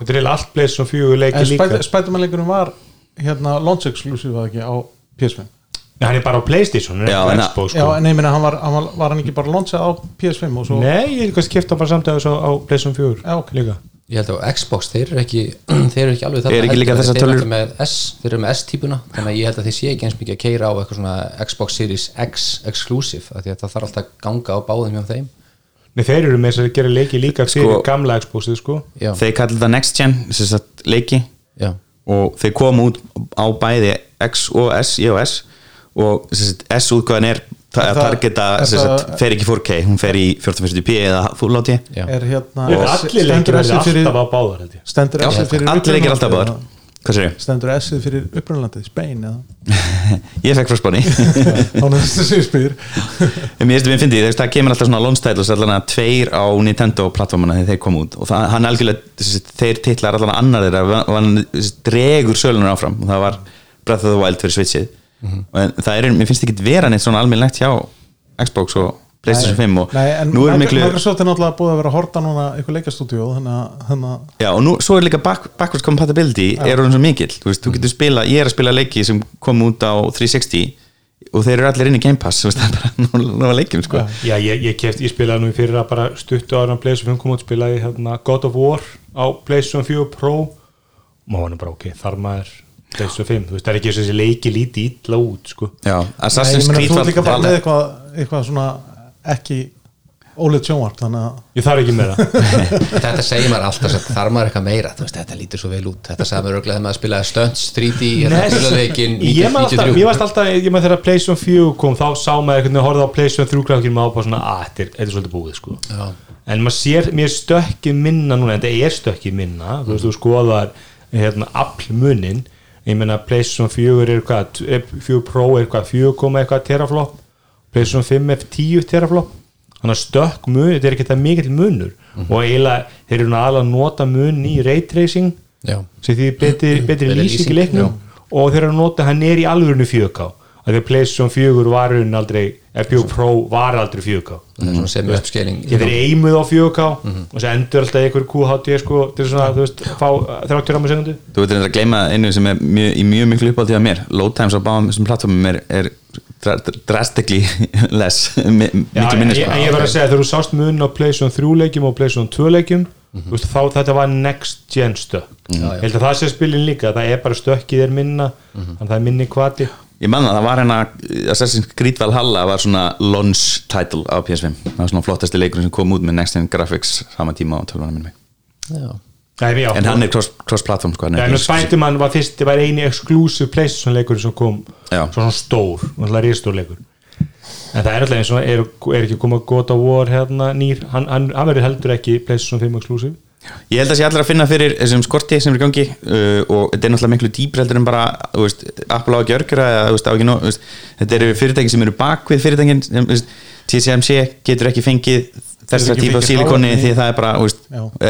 þetta er allt Playstation 4 leiki en líka. Spætumannleikurinn var hérna launch exclusive var ekki á PS5 Nei, hann er bara á Playstation, Já, ekki en á sko. en ég meina hann var, hann var, var hann ekki bara launchað á PS5 og svo Nei, ég er eitthvað skipta bara samtæðis á, á Playstation 4 Já, ok. líka Ég held að Xbox, þeir eru ekki þeir eru ekki alveg þarna Er ekki líka heldur, þeir eru með S, þeir eru með S-típuna þannig að ég held að þeir sé ekki eins mikið að keira á eitthvað svona Xbox Series X exclusive af því að það þarf alltaf að ganga á báðum hjá þeim. Nei, þeir eru með þess að gera leiki líka fyrir Sko- gamla Xboxið sko. Já, þeir kallir það next gen sem sagt, leiki. Já, og þeir komu út á bæði X og S, ég og S. Og S útgöðan er Er að targeta er sem sagt, það- fer ekki í 4K, hún fer í 1440p eða full HD er hérna allir leikir stendur verður S fyrir, alltaf á báðar held ég. Stendur Já, S fyrir allir leikir alltaf upprunalandið, báðar. Stendur S fyrir upprunlandið, Spain eða? Ég fekk frá spáni. Að Mér finnst við fyndið, það kemur alltaf svona launch titles allan að tveir á Nintendo plattformuna þegar þeir kom út. Og það, hann algjörlega þeir titlar allan annar þeirra dregur sölunar áfram. Og það var Breath of the Wild fyrir Switchið en það er, mér finnst ekki vera neitt svona almennlegt hjá Xbox og Playstation 5 og Nei, en nú er miklu Microsoft er náttúrulega búið að vera að horta núna eitthvað leikastúdíu þannig að þannig að- Já, og nú, svo er líka back, backwards compatibility er hún svo mikill, þú veist, þú getur spila ég er að spila leiki sem kom út á 360 og þeir eru allir inn í Game Pass þú veist, það er bara að leikjum, sko. Já, ég, ég, keft, ég spilaði nú í fyrir að bara stuttu ára á Playstation 5 kom út spilaði hérna, God of War á Playstation 4 Pro. Og maður var bara ok, þar maður Playstation 5, þú veist, það er ekki þessi leiki lítið illa út, sko. Já, Assassin's Creed þú var líka bara með eitthvað, eitthvað svona ekki ólið sjónvarp þannig að Ég þarf ekki með það Þetta segir maður alltaf þarf maður eitthvað meira? Þú veist, þetta lítur svo vel út, þetta sagði maður örglega þegar maður spilaði Stunts 3D, hérna bílaleikin ég man alltaf, 93. ég varst alltaf ég man þegar Playstation 4 kom, þá sá maður einhvern veginn að horfa á Playstation 3 grákinn maður bara svona, að þetta er, þetta er svolítið búið, sko. Já. en maður sér, mér stökkið minna núna, en þetta er stökkið minna þú veist, þú skoðar hérna, ég meina Playstation 4 er hvað, er 4 Pro er hvað 4, eitthvað teraflop? Playstation 5 er 10 teraflop. Þannig að stökk mun, þetta er ekki þetta mikill munur. Og eiginlega, þeir eru aðalega að nota mun í raytracing sem því betri, betri lýsing, í leiknum. og þeir eru að nota hann er í alvörinu 4K að Playstation 4 var raunin aldrei FPO Pro var aldrei 4K Það er svona semi uppscaling ég þeir eimuð á 4K og svo endur alltaf einhver QHD sko, til svona, þú veist, fá 30 ráma segundu Þú veitir að gleyma einu sem er mjög, í mjög miklu uppáldi á mér. Load times á báðum þessum plattformum er, er dra- drastically less mi- Já, miklu en, minni ég, sko. en ég var að segja, þegar þú sást mun á Playstation 3 leikjum og Playstation 2 leikjum þú veist, þá þetta var next gen stökk já. ég held að það sé spilin líka það er bara stökkið er minna þannig að það er minni kvati Ég man það, var hérna Assassin's Creed Valhalla var svona launch title á PS5 það var svona flottasti leikur sem kom út með Next Gen Graphics sama tíma á tölvunum minni. Já. Nei, já, en hann er cross- cross-platform sko, hann Já, er en Spiderman var fyrst, það var eini exclusive Playstation leikur sem kom Já. svona stór, svona ristór leikur. En það er alltaf eins og er, er ekki komað God of War hérna nýr? Hann, hann, hann verður heldur ekki Playstation 5 exclusive Ég held að sé allir að finna fyrir þessum skorti sem er gangi uh, og þetta er náttúrulega miklu dýpr heldur en bara þú veist, Apple á ekki örgjura eða þú veist, á ekki nóg, þú veist, þetta eru fyrirtæki sem eru bakvið fyrirtækin sem, þú veist, TCMC getur ekki fengið þessar típa af hráefni. því það er bara þú veist,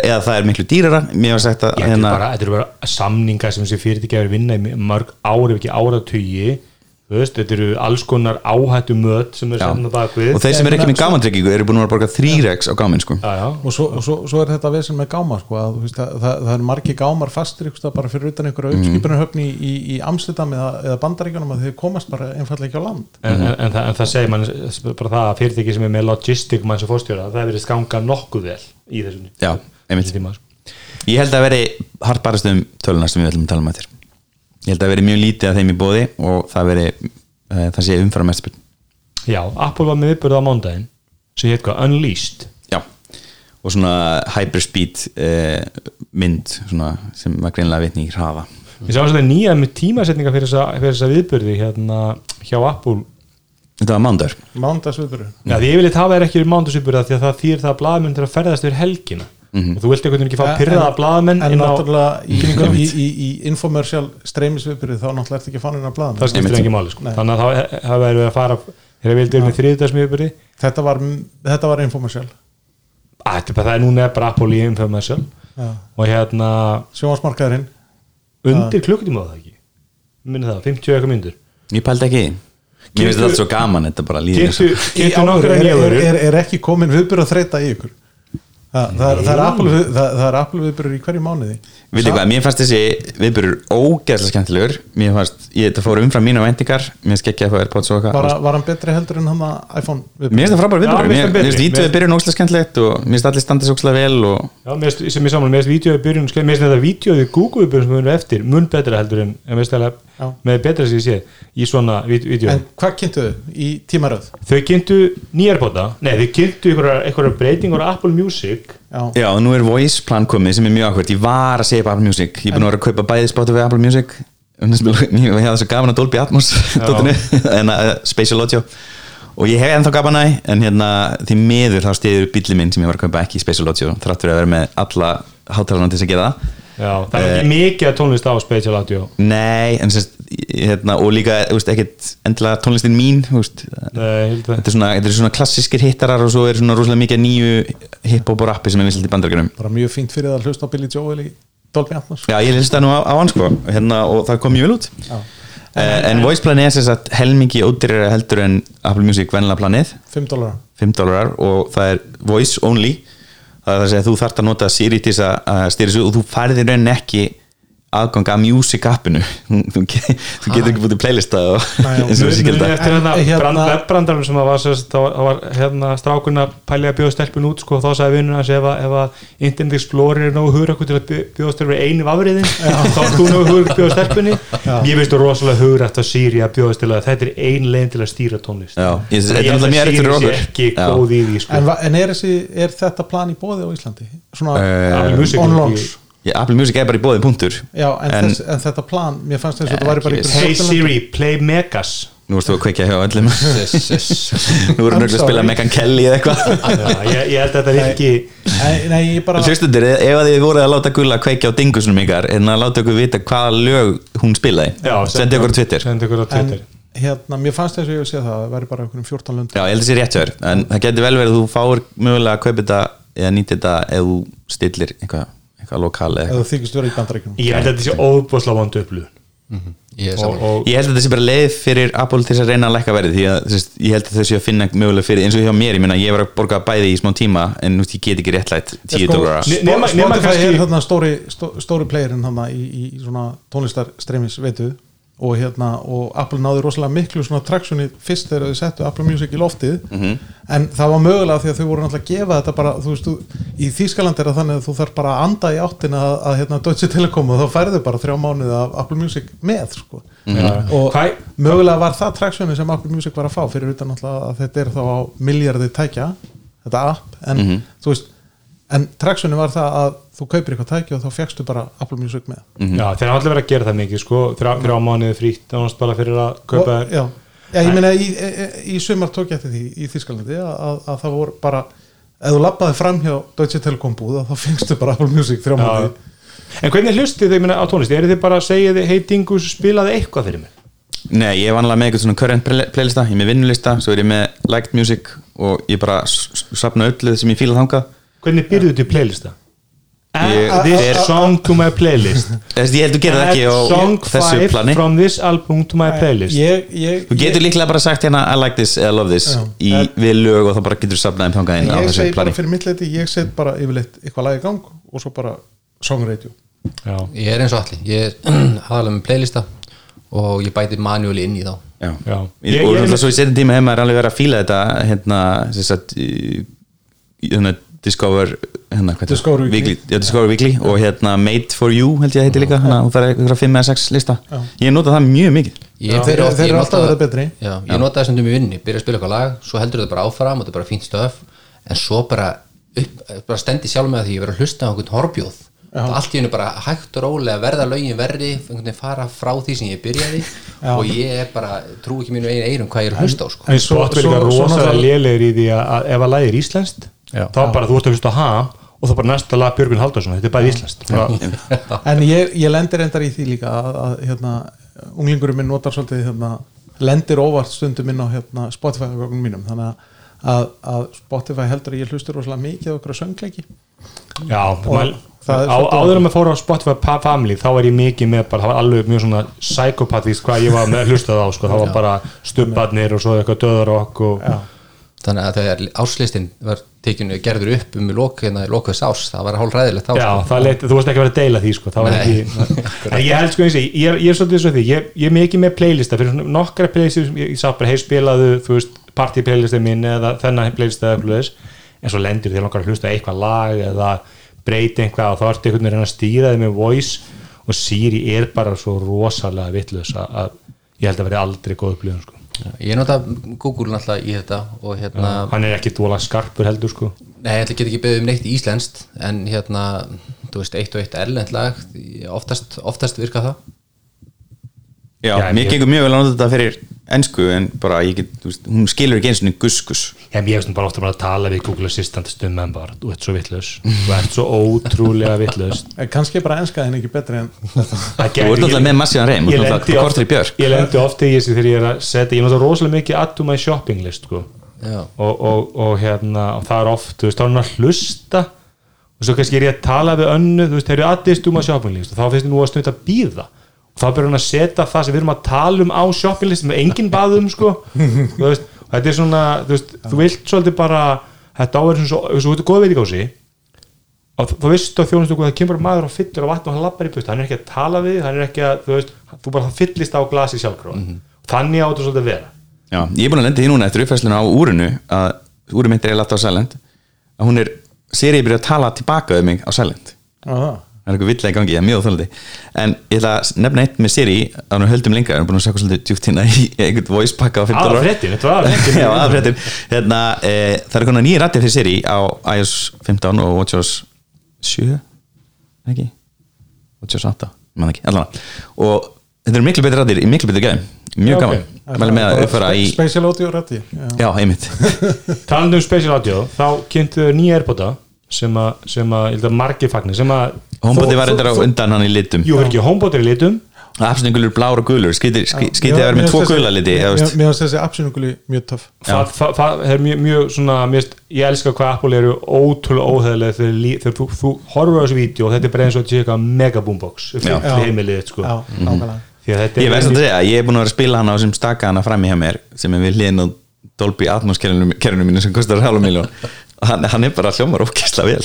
eða það er miklu dýrara mér var sagt að þetta, hérna, þetta eru bara samningar sem þessi fyrirtæki hefur vinna í mörg ári, ef ekki áratugi þú veist, þetta eru alls konar áhættu möt sem er saman á bakvið og þeir sem eru ekki með gámantryggingu eru búin að vera að borga 3x á gámin sko. já, já. og svo, og svo, svo er þetta vesen með gáma sko, að, þú veist, að, það, það er margi gámar fastir ykkur, bara fyrir utan einhverja Mhm. uppskipunarhöfni í, í, í Amsterdam eða, eða bandaríkjunum að þeir komast bara einfallega ekki á land En, en, en, það, en það segir mann bara það að fyrirtæki sem er með logistik mann sem fórstjóra, það hefur verið skanga nokkuð vel í þessum já, einmitt tíma sko. Ég held að veri hartbarast um töluna sem við ætlum að tala um eftir Ég held að veri mjög lítið af þeim í bóði og það veri uh, það sé umfram mest Já, Apple var með viðbörð á mándaginn sem heit hvað, Unleashed. Já, og svona hyperspeed uh, mynd svona, sem var greinlega vitni í hraða. Ég sá að nýja með tímasetninga fyrir þessa, fyrir þessa viðbörði hérna hjá Apple. Þetta var mándagur Mándagsviðburu Já, því ég vil það er ekki mándasviðbörða því að það þýr það að blaðmenn til að ferðast yfir helgina og þú vilt einhvern veginn ekki fá pyrraða blaðmenn en inn á náttúrulega í, í, í, í infomercial streymisviðburu þá náttúrulega ertu ekki að blaða það skiptir ekki máli sko. Nei. þannig að það hafa verið að fara þegar vildi verið með þriðdagsmiðbörði þetta var, þetta var infomercial. Er það er núna er bara Apple í infomercial. Já. og hérna sjónvarsmarkaðurinn undir klukkutíma var það ekki? Minni það, 50 eitthvað myndur Ég pældi ekki. Því. Mér finnst þetta svo gaman, þetta bara líður er, er, er, er ekki komin viðbyrð að þreita í ykkur það, það, er, það er Apple við- það, það er Apple viðbyrður í hverju mánuði. Hvað, mér fannst þessi viðbyrur ógeðslega skemmtilegur. Mér fannst, ég þetta fór umfram mína væntingar. Mér finnst ekki að fá AirPods og var, eitthvað var hann betri heldur en hann að iPhone Mér finnst það frábæra Já, viðbyrur mér finnst það mér finnst betri. vídeoði byrjun ógeðslega skemmtilegt og mér finnst allir standa svo ógeðslega vel og Já, mér finnst- saman, mér finnst þetta vídeoði Google byrjun sem við erum eftir mun betra heldur en, með betra sem ég sé í svona vídeoði en hvað kynntuðu í tímaröð? Þau kynntu nýjarbóta, nei þau kynntu einhverjar breytingur á Apple Music já, Já, og nú er voice plan komið sem er mjög áhvert Ég var að segja upp Apple Music. Ég er búin að vera að kaupa bæði Spotify og Apple Music. Um þess Ég hef gaman að Dolby Atmos en að Spatial Audio. Og ég hef ennþá að því, en hérna því miður þá stiður bíli minn sem ég var að kaupa ekki Spatial Audio þrátt fyrir að vera með alla hátalarna til þess að gera það. Já, það er ekki mikið að tónlist á Spatial Audio. Nei, en sérst, hérna, og líka ekkert endilega tónlistin mín Nei, að þetta, er svona, þetta er svona klassískir hittarar og svo er svona rosalega mikið nýju hip-hop og rappi sem er vinsalt í bandaríkjunum. Bara mjög fínt fyrir það að hlusta á Billy Joel í Dolby Atmos. Já, ég lista nú á, á hann sko hérna, og það kom mjög vel út. Já. uh, en voice planið er sem sagt helmingi ódýrara heldur en Apple Music venlega planið. 5 dólar 5 dólarar og það er voice only. Það er að segja að þú þarft að nota Siri til þess að- að stýra þessu og þú færið í rauninni ekki aðgang að music appinu. Þú, þú, ge- þú getur ekki búið til playlista eins og þessi gilda. eftir hérna, hérna- webbrandarum sem að var, þá var hérna strákunna pælið að bjóða stelpun út sko, þá sagði ef, að- ef að Internet Explorer er nógu hugur okkur til að bjó- bjóða stelpun einu afriðin þá er þú nógu hugur að bjóða stelpunni. Ég veist þú rosalega eftir að Siri að bjóða til að þetta er ein legin til að stýra tónlist. Þetta er okkur. ekki góð í því sko. en, er, þessi, er þetta plan í bóði á Íslandi? svona Eh, on launch Apple Music er bara í bóði punktur. Já, en, En- þess, en þetta plan, mér fannst þess að þetta væri bara einhver Hey Siri, play Megas. Nú erstu að kveikja hjá öllum. Nú voru I'm nöglega að spila. Megan Kelly eða eitthvað. Já, ég, ég held að þetta er ekki nei, nei, ég bara Hlustundur, ef þið voruð að láta Gulla kveikja á dingusunum ykkar en að láta okkur vita hvaða lög hún spilaði? Já, sendi okkur á Twitter. Já, sendi okkur á en Twitter. hérna, mér fannst þess að ég sé það að það væri bara einhverjum 14 lönd ég held að það sé rétt þér en það getur vel verið að þú fáir mögulega að kaupa þetta eða nýta þetta ef þú stillir eitthvað, eitthvað lokal eða þykist vera í bandaríkjum Ég held að þetta sé óbúslega vondu upplöfun ég er og, saman og Ég held að þetta sé bara leið fyrir Apple til þess að reyna að lækka verið því að veist, ég held að þau sé að finna mögulega fyrir eins og hjá mér, ég meina ég var að borga bæði í smá tíma en nú veist, ég get ekki réttlætt 10 Sko, nema Spotify kannski- er þarna stóri, stó, stóri playerinn þarna í, í, í svona tónlistarstremis veitu og hérna og Apple náði rosalega miklu svona traksjoni fyrst þegar þau settu Apple Music í loftið Mhm. en það var mögulega því að þau voru náttúrulega að gefa þetta bara, þú veist, þú, í Þýskaland er það þannig að þú þarf bara að anda í áttina að, að hérna Deutsche Telekom og þá færðu bara þrjá mánuði af Apple Music með sko. Mhm. og Hvað- mögulega var það traksjoni sem Apple Music var að fá fyrir utan náttúrulega að þetta er þá á miljardi tækja þetta app, en Mhm. þú veist en traksjoni var það að þú kaupir eitthvað tæki og þá fegstu bara Apple Music með. Já, þeir hafa allir verið að gera það mikið sko, þrjá, þrjá mánuði frítt annars bara fyrir að kaupa og, já, já, ég meina í, í, í sumar tók ég eftir því í Þískalandi að, að, að það voru bara ef þú lappaði fram hjá Deutsche Telekom búð þá fengstu bara Apple Music þrjá Já. mánuði. En hvernig hlustið þau minna á tónlist? Er þið bara að segja þið, hei Dingus, spilaði eitthvað fyrir mig? Nei, ég er vanlega með eitthvað svona current play- playlista. Ég er með vinnulista, svo er ég með liked music og ég bara s- s- safna öllu sem ég fíla þangað Hvernig byrjuðu til playlista? Ég- Add this song to my playlist. Þess, ég held að þú gerir það ekki á Add song þessu 5 plani. from this album to my playlist. ég, ég, Þú getur líklega bara sagt hérna I like this eða love this í við lög og þá bara getur þú safnað þeim þangað inn á ég þessu segi bara plani. fyrir mitt leiti ég set bara yfirleitt eitthvað lag í gang og svo bara song radio Já, ég er eins og allir, ég er aðalega með playlista og ég bæti manuáli inn í þá. Já. Já. Ég, Ég- og ég- náttúrulega svo í setjum tíma hefur maður alveg verið að fíla þetta hérna, sem sagt í- í- hérna, Discover hérna, hvað heitir það? Discover Weekly. já, Discover Weekly og hérna Made for You held ég að heiti líka hérna, og það er eitthvað 5 eða 6 lista Já. ég nota það mjög mikið Ég Já. Þeir- þeir ég eru alltaf að verða betri. já, ég nota þessum um í vinni, byrja að spila eitthvað lag svo heldur þetta bara áfram og þetta er bara fínt stöf en svo bara, upp, bara stendi sjálf með að því ég verið að hlusta á einhvern horbjóð allt í hennu bara hægt og rólega verða lögin verri, einhvern veginn fara frá því sem ég byrjaði og ég er bara trú ekki mínu einu eirum hvað ég er að hlusta á sko. En líka svo- svo rosalega náttúrulega- lélegir í því að, að ef að lagið er íslenskt Já. Þá bara þú ert að hlusta á ham og þá bara næsta lag Björgun Haldarsson, þetta er bara íslenskt. Bara- en ég, ég lendir endar í því líka að, að hérna, unglingurinn minn notar svolítið hérna, lendir óvart stundum inn á hérna, Spotify gögnum mínum. Þannig að, að, að Spotify heldur að ég hlustur rosalega mikið á okkur söngleiki. Já, og er Á, áður en maður fór á Spotify Family þá var ég mikið með bara, það var alveg mjög svona psychopathist hvað ég var með hlustað á sko. það var bara stubbarnir og svo eitthvað döðarokk og Já. Þannig að þegar áslistin var tekinu gerður upp um í lok, hérna, lokaðs ás það var hálf ræðilegt þá Já, sko. leit, þú varst ekki að vera að deila því sko. ekki ég held sko eins og ég, ég, er- ég er svolítið svo því ég, ég er mikið með playlista fyrir svona nokkra playlista sem ég, sá bara, hei spilaðu þú veist, party playlista minn eða þennan playlista eða eitthvað þess en svo lendir þér langar að hlusta eitthvað lag eða breyti eitthvað og þá ertu einhvern veginn að stýra þig með voice og Siri er bara svo rosalega vitlaus að, ég held að vera aldrei góð upplifun sko. Ég nota Google náttúrulega í þetta og hérna, hann er ekki dvola skarpur heldur sko. nei, ég get ekki beðið um neitt íslenskt en hérna, þú veist, eitt og eitt erlend lag, oftast, oftast virka það Já, Já, mér gengur mjög vel að nota þetta fyrir ennsku en bara ég get, veist, hún skilur ekki eins og guskus. Já, ég veist bara ofta bara að tala við Google Assistant stundum en bara, þú ert svo vitlaus. Þú ert svo ótrúlega vitlaus. En kannski bara enskaðin ekki betri en þetta. Þú ert náttúrulega með massíðan reym, þú ert náttúrulega kortur í björk. ég lendi ofta í þessu þegar ég er að setja ég er náttúrulega rosalega mikið add to my shopping list sko. Já. og, og, og hérna og það er oft, þú veist, þá er hann að hlusta. Og svo kannski er ég að tala við önnu þú veist, þá ég að að þá byrjar hann að setja það sem við erum að tala um á shopping list með engin baðum sko. þú veist, þetta er svona þú veist, þú vilt svolítið bara þetta áverður svona svo, svo, svo góð veit ekki á sig og þú veist á þjónustu það kemur maður og fyllir á vatn og hann lappar í bust hann er ekki að tala við, hann er ekki að þú veist, þú bara fyllist á glasi sjálfkráð þannig áttu svolítið að vera. Já, ég er búin að lenda því núna eftir uppfæsluna á úrinu að mitt er ég látt á Silent að hún er, serið byrja að tala tilbaka um mig á Silent. Já, það. er eitthvað villega í gangi, ég er mjög þólandi en ég ætla að nefna eitt með Siri að hún höldum lengra, við erum búin að segja svolítið djúpt hérna í einhvern voice pakka á 15 aða ára. fréttin, þetta var Já, aðfréttin hérna, e, Það er konar nýja rættir fyrir Siri á iOS 15 og WatchOS 7 ekki? WatchOS 8, mann ekki, allavega. Og þetta eru miklu betri rættir í miklu betri gæðum mjög gaman, mæli með að uppfæra í Special audio rætti Já. Já, einmitt. Talandi um special audio, þá kynntu þau nýja Airpoda sem að, sem að, ég held að margir fagnir sem að, Homebody var reyndar á undan hann í litum. Jú, ekki homebot er í litum. Afsningulur blár og gulur skítið að vera með tvo gula liti Mér finnst þessi absynunguli mjög töff. Það, er mjög, mjög svona ég elska hvað Apple eru ótrúlega óheðilega þegar, þú, þú horfur á þessu vídeo og þetta er bara eins og þetta sé eitthvað mega boombox heimilið sko. Þetta Ég veist að segja, ég er búin að vera að spila hann á þessum staka hana frammi hjá mér sem er við hliðin á Dolby Atmos kerfinu mínu sem kostar og hann, hann er bara hljómar ókessla vel.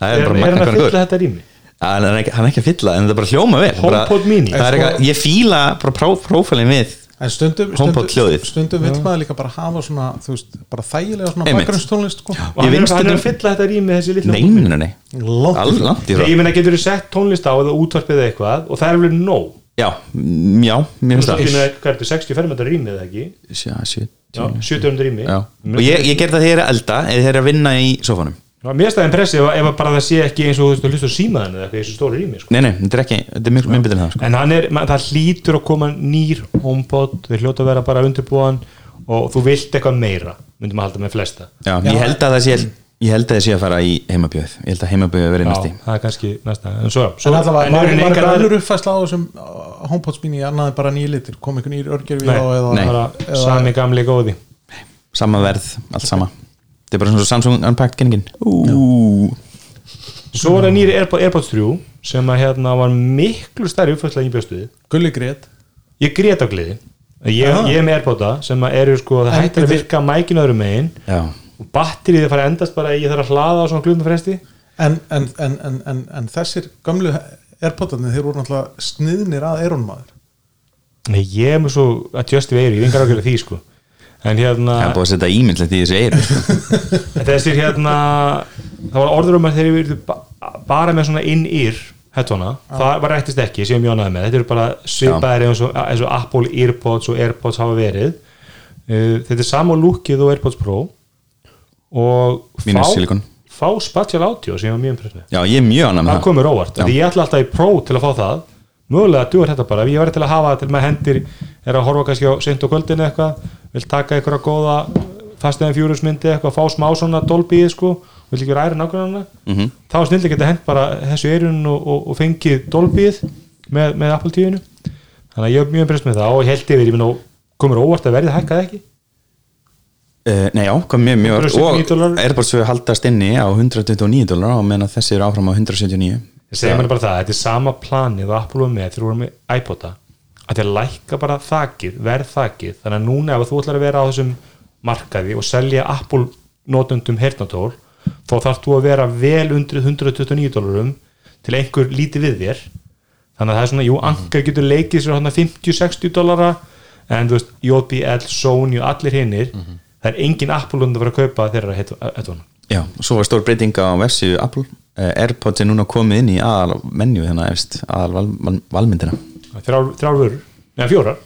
Það er, er bara er hann að fylla þetta rými? Hann er, ekki, hann er ekki að fylla en það er bara hljóma vel. Bara, HomePod mini. ég fíla bara pró, prófælin við HomePod stundum, hljóðið. stundum vill maður líka bara hafa svona, veist, bara þægilega svona bakgrunnstónlist sko. hann er, að fylla þetta rými þessi litla nei, nei, nei, Langt alveg langt í frá. Ég meina getur þú sett tónlist á eða útvarpið eitthvað og það er alveg nóg já, já, mér finnst það. hvað er þetta, 60 fermetra rými eða ekki? Já, sjö- Já, 70 rými. Já. og ég, ég ger það þegar ég er að elda eða þegar ég er að vinna í sofanum Já, Mér staðin pressi ef, ef bara það sé ekki eins og þú veist að hlusta á símaðan eða eitthvað í þessu stóri rými sko. nei, nei, þetta er ekki, þetta er mjög mjög betur en það sko. en hann er, man, það hlýtur að koma nýr homepod, þeir hljóta að vera bara undirbúan og þú vilt eitthvað meira myndum að halda með flesta. Já, ég held að það sé ég held að það sé að fara í heimabjöð. Ég held að heimabjöð verið næsti. Já, það er kannski næsta. En svo, svo En allavega, en var, var aðrir- önnur uppfæsla á þessum uh, HomePod mini annaði bara nýja litir. Kom einhver nýjur örgjörfi á eða nei. bara eða- sami gamli góði. Sama verð, allt sama. Þetta er bara svona svo Samsung Unpacked kenningin svo er það nýri Airpod, Airpods 3 sem að hérna var miklu stærri uppfærslega í bjöstuði Gulli grét. Ég grét á gleði. Ég, ég er með Airpoda sem að eru sko, það hættir að virka mækinu öðrum megin. Já, og batterið er farið að endast bara ég þarf að hlaða á svona glúðum fresti. En, en, en, en, en, en þessir gamlu Airpodarnir þeir voru náttúrulega sniðnir að Eronmaður Nei, ég er með svo adjustive eyru, ég er engar ákveðlega því sko. En hérna það er búið að setja ímyndlegt í þessu en þessir hérna það var orður um að þeir eru ba bara með svona in-ear headphonea, það var rættist ekki sem ég mjónaði með, þetta eru bara svipaðir eins og, eins og Apple Earpods og Airpods hafa verið. Uh, þetta er sama lúkið og Airpods Pro og fá, silikon. fá spatial audio sem ég var mjög impress með. Já, ég er mjög annað með það það. komur óvart, því ég ætla alltaf í Pro til að fá það. Mögulega duður þetta bara, ef ég verði til að hafa það til maður hendir er að horfa kannski á seint og kvöldinu eitthvað vil taka einhverja góða fasteðan fjúrusmyndi eitthvað, fá smá svona dolbíð sko, vil ekki vera æri nákvæmna Mhm. þá er snildi geta hent bara þessu eirun og, og, og fengið dolbíð með, með Apple 10 þannig að ég er mjög impress með það og ég held yfir, ég minn og komur óvart að verðið hækkað ekki Uh, nei, já, kom mjög mjög 179 og við haldast inni á 129 dólar og meðan að þessi eru áfram á 179 Ég segi mér bara það, þetta er sama planið og Apple var með þegar þú voru með iPoda. Að þér lækka bara þakið, verð þakið þannig að núna ef þú ætlar að vera á þessum markaði og selja Apple notundum hernatól, þá þarf þú að vera vel undir 129 dólarum til einhver lítið við þér. Þannig að það er svona, jú, Anker getur leikið sér hann 50-60 dólara en þú veist, JBL, Sony og allir hinnir það er engin Apple undir að fara að kaupa þeirra headphone Já, og svo var stór breyting á versiu Apple. Uh, Airpods er núna komið inn í aðal menju hérna efst, aðal val, val, valmyndina. Vörur, neða fjórar.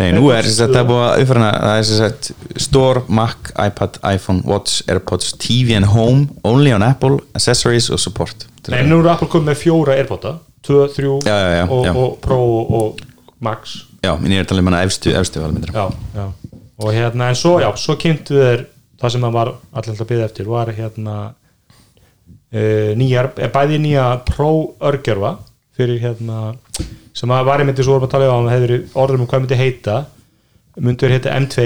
Nei, nú er þess að það er búið að uppfæra það er þess að Store, Mac, iPad, iPhone, Watch, Airpods, TV and Home Only on Apple, Accessories og Support. Nei, nú eru Apple komið með fjóra Airpoda 2, 3 Já, já, já, og, og Pro og, Max. Já, minn er að tala um efstu, efstu valmyndina. Já, já. Og hérna, en svo, já, svo kynntu þeir það sem það var allir að byggja eftir var hérna uh, nýjar, eh, bæði nýja Pro örgjörfa fyrir hérna sem að var einmitt svo vorum að tala um hefur orðum um hvað myndi heita. Myndur heita M2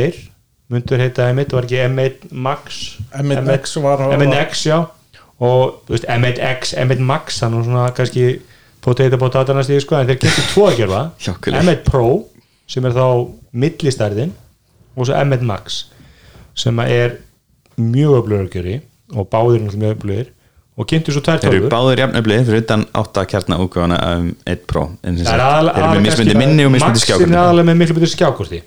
myndur heita M1, var ekki M1 Max? M1X var á- M1X, já. Og veist, M1X, M1 Max þannig að svona kannski potato potato næstíð sko, en þeir kynntu tvo að gerfa Hjákuleg. M1 Pro sem er þá millistærðin og svo M1 Max sem að er mjög öflugur örgjörfi og báðir mjög öflugir og kynntu svo tvær Þeir eru tölvur. báður jafnöflið fyrir utan 8 kjarna útgáfana um 1 Pro en sem er sagt, Þeir eru með kannski minni og að mismundi Maxin er aðalega með miklu betur skjákurti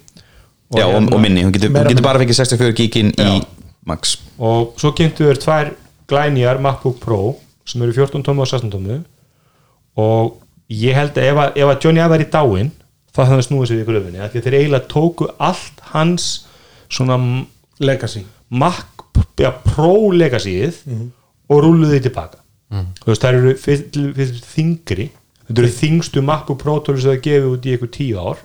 Já, og, hérna- og minni, hún getur, hún getur bara fengið 64 gigin í Max. Og svo kynntu þér tvær glænýjar MacBook Pro sem eru 14 tómu og 16 tómu. Og ég held að ef að, ef að Johnny Ive er í dáin hefði hann snúið sér í gröfinni af því að þeir eiginlega tóku allt hans svona Legacy. Mac ja, Pro legacyið og rúluðu því tilbaka. Þú veist, þær eru fyrir, fyrir þingri þetta eru þingstu Pro tólur sem það gefið út í eitthvað tíu ár.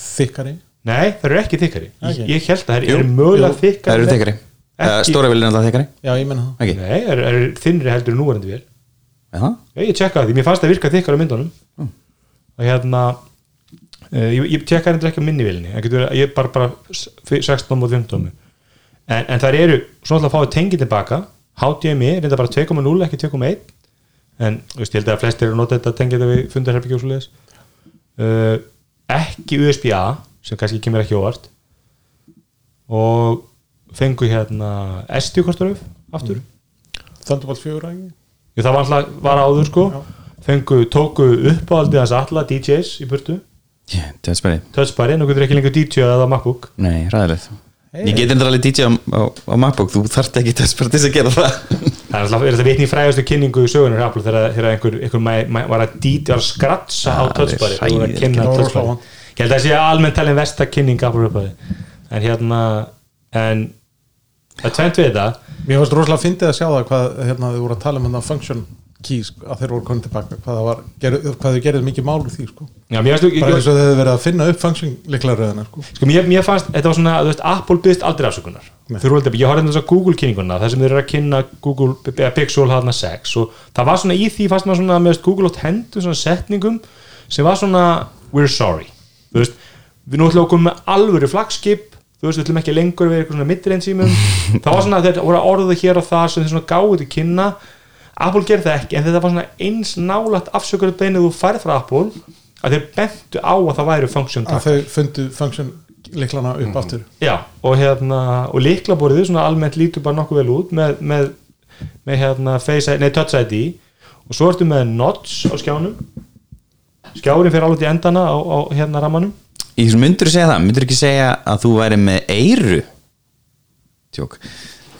Þykkari? Nei, það eru ekki þykkari. Ok. ég, ég held að það eru mögulega þykkari Það eru þykari Ekki- Stóra vilja náttúrulega þykari já ég menna það. Ekki, nei, það eru er þinnri heldur núverandi vel Já, ég tjekkaði því, mér fannst það virka þykkar á myndunum. Og hérna ég, ég tjekkaði þetta ekki á minni vilni ég, ég bara, bara s- f- 16 og 15 en, en það eru svona alltaf að fáið tengið tilbaka. HDMI, reynda bara 2.0 ekki 2.1 en veist, ég held að flestir eru nota þetta tengið við fundar herbyggja og svo leiðis uh, ekki USB-A sem kannski kemur ekki óvart. Og fengu hérna SD korturöf aftur. Thunderbolt 4 ekki? Jú, það var alltaf var áður sko. Fengu, tóku uppáhaldið hans alla DJs í burtu, spennið touchbari, nú getur ekki lengur DJ eða MacBook. Nei, ræðilegt Ég get endur alveg DJ á, á, á MacBook Þú þarft ekki bara til þess að gera það. Það er alltaf, er þetta vitni í frægastu kynningu í sögunar Apple þegar, þegar einhver, einhver mæ, mæ, var að DJ var að skratsa á er þegar voru að kynna rosa ég held að það sé almennt talin vesta kynning Apple upphæði en hérna en það tvent við þetta. Mér fannst rosalega fyndið að sjá það hvað hérna, þið voru að tala um þetta function keys að þeir voru konið tilbaka hvað, það hvað þau gerðið mikið mál úr því sko. já, bara eins og þau hefðu verið að finna upp function liklaröðina sko. sko, mér, mér fannst þetta var svona, þú veist, Apple byggðist aldrei afsökunar alltaf- ég horfði þess að Google kynninguna þar sem þeir eru að kynna Google Pixel hana 6 og það var svona í því fannst maður svona með Google átt hendur svona setningum sem var svona we're sorry þú veist, við nú ætlum að koma með alvöru flagskip þú veist, við ætlum ekki lengur við eitthvað svona midreinsýmum það var svona þetta voru orðið hér og þar sem þeir svona gáðu til kynna Apple gerði það ekki en þetta var svona eins nálægt afsökunar beinið þú færð frá Apple að þeir bentu á að það væri function að þau fundu function liklana upp aftur. Já, og hérna og líklaborðið svona almennt lítur bara nokkuð vel út með, með, með hérna face, nei, touch ID og svo ertu með notch á skjánum. Skjárin fyrir alveg í endana á, á hérna ramanum Í þessum myndur þú segja það, myndur ekki segja að þú væri með eyru? Tjók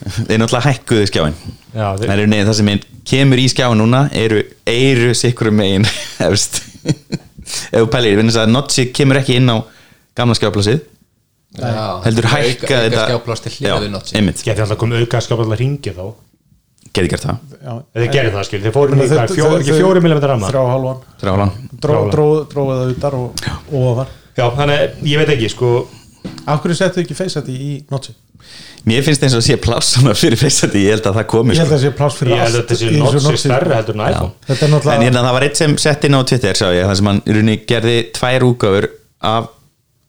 Þeir náttúrulega hækkuðu skjáin Já, þeir, er neð, það sem kemur í skjáin núna eru eyru sikkur megin efst. Ef þú pælir, að Notchi kemur ekki inn á gamla skjáplasið. Já, heldur auka- hækka auka þetta skjáplast til notchi einmitt, geti alltaf komið auka skjápa alltaf ringi þá. Geti gert það. Þeir gerði það skil, þeir fóru Meina, í ekki fjóri millimeter ramma. þrjá hálfan. Þrálan dró, Þrálan. dró, dróðu það utar og, og ofar. Já, þannig, ég veit ekki, sko af hverju settu ekki ID í notchi Mér finnst eins og að sé plássana fyrir feysati Ég held að það komi ég held sko. að það sé pláss fyrir ég held að allt þetta sé Notchi, stærri heldur en iPhone. Þetta er En náttúrulega hérna það var eitt sem sett inn á Twitter sá ég, það sem hann í rauninni gerði tvær úgáfur af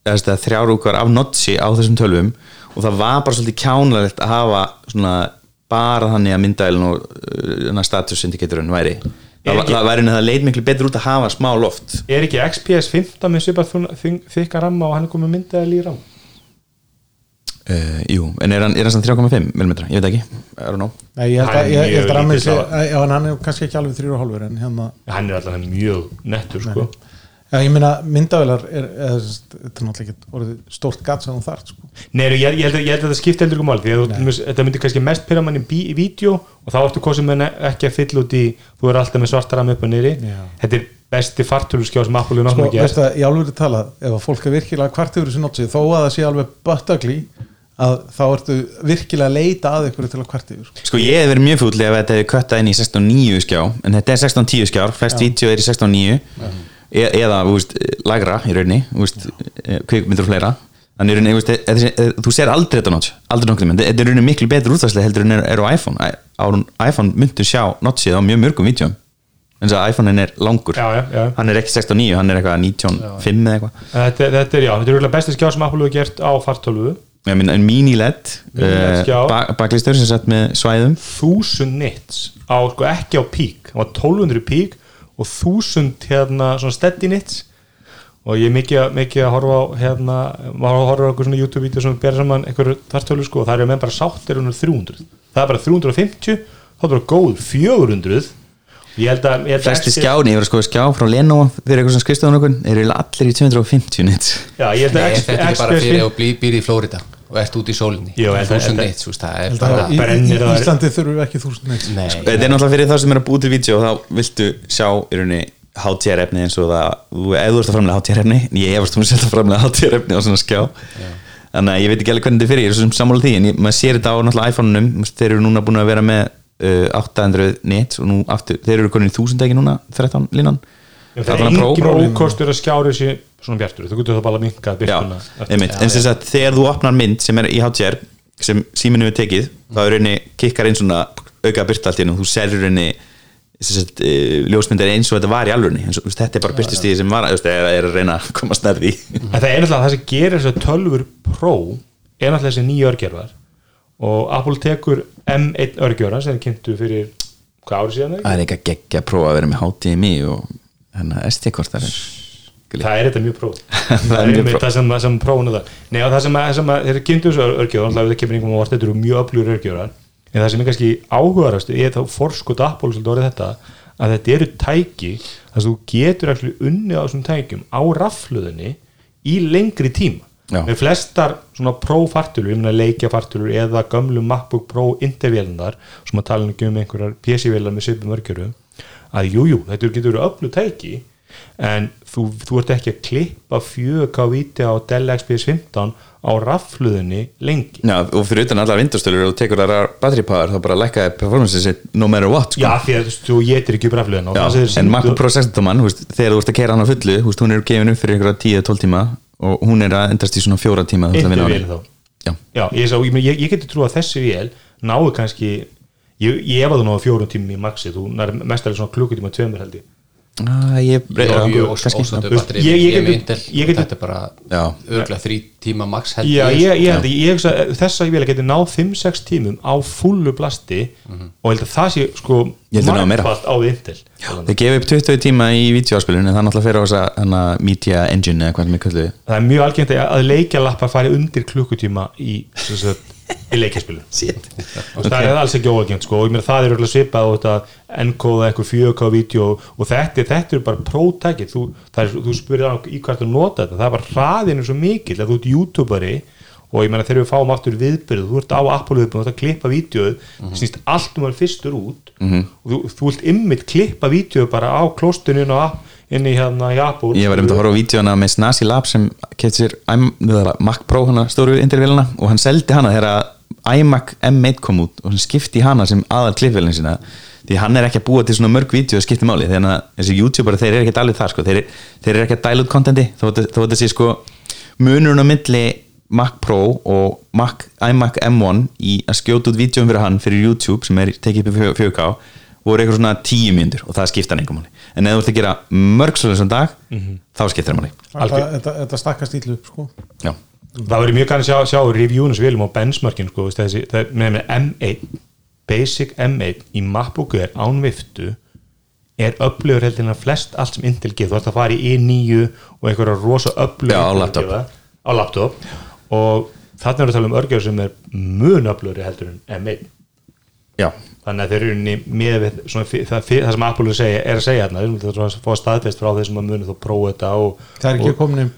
eða að þrjár úgáfur af Notchi á þessum tölvum. Og það var bara svolítið kjánalegt að hafa svona bara þannig að myndælun og uh, status indikatorun væri það, ekki- það væri það leit miklu betur út að hafa smá loft. Er ekki XPS 15 með svipað þykka ramma og hann er komið myndaðal í ram? uh, Jú, en er hann, er hann samt 3,5 mm, ég veit ekki, I don't know. Nei, ég held Hann er að, að rammið sé, á- hann er kannski ekki alveg þrjúra hálfur en hérna, Hann er alltaf mjög nettur sko já, ég meina myndavelar er, veist, þetta er náttúrulega ekki orðið stórt gatt sem þú þarft, sko. Nei, ég, ég, held að, ég held að þetta skipti heldur ekki mál því að þetta myndi kannski mest pyrra mann í, í vídeo og þá ertu kosið með ekki að fylla út í þú er alltaf með svarta ram upp og niðri Já. þetta er besti fartöluskjá sem Apple er Sko, náttúrulega gert veistu að í alveg talað, ef að fólk er virkilega hvart yfir þessu notsi, þó að það sé alveg böttögli, að þá ertu virkilega að leita að ykkur til að hvart yfir, sko. Sko ég hef verið mjög fúll ef þetta hefði köttað inn í 16.9 skjá en þetta er 16.10 skjár, flest vídeo er í 16.9 e eða veist, lagra í rauninni, eh, kvikmyndir og fleira. Þannig í rauninni, þú e- e- ser aldrei þetta notch, aldrei nokkuð menn þetta er í rauninni miklu betur útvæslega heldur en er, á iPhone. Á iPhone myndu sjá notchið á mjög mörgum vídeum en þess að iPhone er langur. Já, já, já. hann er ekki 16.9, hann er eitthvað 19.5 eða eitthvað. Þetta, þetta er já, þetta er örugglega besti skjá sem Apple hefur gert á meina en mini LED, Mini-LED uh, baklistur sem sett með svæðum. 1000 nits á, sko, ekki á pík, það var 1200 pík og 1000 hérna svona steady nits. Og ég er mikið, að- mikið að horfa á hérna, maður horfa á eitthvað svona YouTube-vídeó sem ber saman einhverju þartölu sko og það er menn bara sáttir unnar 300 það er bara 350, þá er bara góð 400 og ég held að, ég held að flesti XP skjáni, ég var að skoða skjá frá Lenovo fyrir eitthvað sem skrifstofun okkur, eru allir í 250 nits. Já, ég held Nei, að þetta er ekki bara fyrir að býr, býr í Flórida og ert út í sólinni. Þúsund er það- Íslandi þurfum við ekki þúsund neitt. Nei, þetta er náttúrulega fyrir það sem er að búið til vídeo þá viltu sjá í rauninni HTR efni eins og það, ef þú ert að framlega HTR efni ég efast um að setja framlega HTR efni á svona skjá. Þannig að ég veit ekki alveg hvernig þetta fyrir ég er svo sem sammála því, en ég, maður sér þetta á náttúrulega iPhone-unum, þeir eru núna búin að vera með uh, 800 nits og nú aftur, þeir eru konin í 1000 ekki núna 13 línan það er engin prófa. ókostur að skjári sér svona bjartur, þú getur það bara að minka einmitt, en sem sagt þegar þú opnar mynd sem er í HTR sem síminu við tekið, þá er rauninni kikkar inn svona auka byrta allt í hennu þú rauninni sem sagt, uh, ljósmyndar eins og þetta var í alvörni þú veist, þetta er bara byrtistíði sem var veist, er, er að reyna að koma snarði það er náttúrulega það sem gerir þess að tölfur Pro er náttúrulega þessi nýja örgjörvar. Og Apple tekur M1 örgjörna sem þeir kynntu fyrir hvað árið síðan er það er ekki að geggja að prófa að vera með HDMI og hennar SD-kort það er það er þetta mjög Pro Það það er mjög Pro. það sem, það sem Pro-nu það. Nei það sem, að- sem að, þeir kynntu þessu örgjörvar náttúrulega við kemur einhverjum á vart þetta eru mjög öflugur örgjörvar en það sem er kannski áhugarastu er þá forskot Apple svolítið orðið þetta að þetta eru tæki þess að þú getur unnið á þessum tækjum á rafluðinni í lengri tíma. Með flestar svona pro-fartölur, ég meina leikjafartölur eða gömlu MacBook Pro intervélunar sem að tala um einhverjar PC-vélar með svipum örgjöru að jújú, jú, þetta getur verið öllu tæki en þú, þú ert ekki að klippa 4K víti á Dell XPS 15 á rafluðinni lengi Já, og fyrir utan allar vindustölur og tekur þar battery power þá bara lækkaði performance sitt no matter what sko. Já, því að þú getur ekki upp það þeir en MacBook Pro 16 mann, þegar þú ert að keira hann á fullu veist, hún er gefin upp fyrir einhverja 10-12 tíma og hún er að endast í svona fjóra tíma að Intervél henni. þá Já, Já, ég, sá, ég, ég, ég geti trú að þessi vél náu kannski ég, ég efa þú náðu fjórum tímum í maxi þú nær mestalega svona klukkutíma tveimur held ég ah, ég ég- ég ég geti- ég er bara Já. örglega þrý tíma max Já, ég, ég held Já. að ég hugsa að geti náð 5-6 tímum á fullu blasti og held að það sé sko Ég margfalt á við Intel Þeir gefa upp 20 tíma í videoáspilun en það náttúrulega fyrir á þessa media engine eða hvað sem ég kallu það er mjög algengt að að leikjalappar fari undir klukkutíma í, sem sagt, í leikjaspilu Shit. og það er alls ekki óalgengt sko. Og það er svipað og þetta enkóða einhver 4K vídeo og þetta, þetta er bara prótækið þú, það þú spyrir á í hvað þú nota þetta. Það er bara hraðinu svo mikill. Að þú ert youtuberi og ég meina þegar við fáum aftur viðbyrðu, þú ert á Apple viðbyrðu þú ert að klippa vídeoð, það snýst allt um að fyrstur út og þú, þú vilt ymmit klippa vídeoð bara á klóstunni inn, á, inn í hérna Apple Ég var einmitt að horfa á vídeona með Snasi Lab sem keft sér Mac Pro hana stóru intervélina og hann seldi hana þegar iMac M1 kom út og hann skipti hana sem aðal klippvélina sína. Því hann er ekki að búa til svona mörg vídeo að skipta máli þannig að þessi youtuber þeir eru ekki alveg þar sko. þeir, þeir eru ekki að dæla út að þó að þetta sé sko munurinn á milli Mac Pro og Mac, iMac M1 í að skjóta út vídeoum fyrir hann fyrir YouTube sem er tekið upp í 4K voru eitthvað svona 10 mínútur og það skipta hann einhver máli en ef þú ert að gera mörg svolítið svona dag þá skiptir það máli. Þetta, þetta, þetta stakka stílu upp sko. Já, það verður mjög kanni að sjá, sjá reviewinu sem viljum á benchmarkin sko, veist, þessi, það er með M1 basic M1 í MacBook Air án viftu er upplöfur heldur en að flest allt sem Intel getur, þú ert að fara í i9 og einhverja rosa upplöfur á laptop. á laptop. Og þarna við að tala um örgjör sem er mun upplöfur heldur en M1 já, þannig að þeir eru unni með við svona, það, það sem Apple segja, er að segja þarna, þeir eru að fá staðfest frá þeir sem að muni þá prófa þetta og, það er ekki komin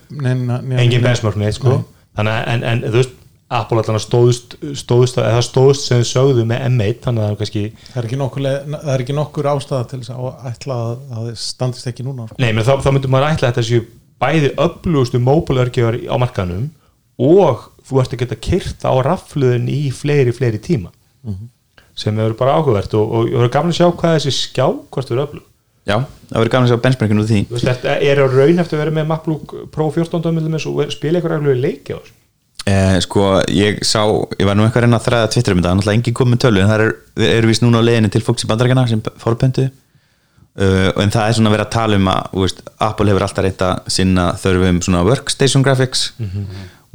engin benchmark með sko. þannig að en, en þú veist Apple allan stóðust, stóðust eða stóðust sem sögðu með M1 þannig að það er kannski, það er ekki nokkur, er ekki nokkur ástæða til þess að ætla að að það standist ekki núna sko. nei, menn þá, þá myndum maður ætla að þetta séu bæði öflugustu móbulörgjör á markanum og þú ert að geta kyrt á rafluðin í fleiri, fleiri tíma sem hefur bara áhugavert og, og ég verður gaman að sjá hvað þessi skjá hvort þú eru öflug já, það verður gaman að sjá benchmarkinu úr því. Þú veist, er, á raun eftir að vera með MacBook Pro 14 dömildum og spila eitthvað ræðilega leiki á þessu. Eh, sko, ég sá, ég var nú eitthvað að reyna að þræða Twitter um þetta, náttúrulega engin komið tölu en það eru er víst núna á leiðinni til fólks í bandarækjana sem fórpöntu uh, en það er svona verið að tala um að veist, Apple hefur alltaf reynt að sinna þörfum svona workstation graphics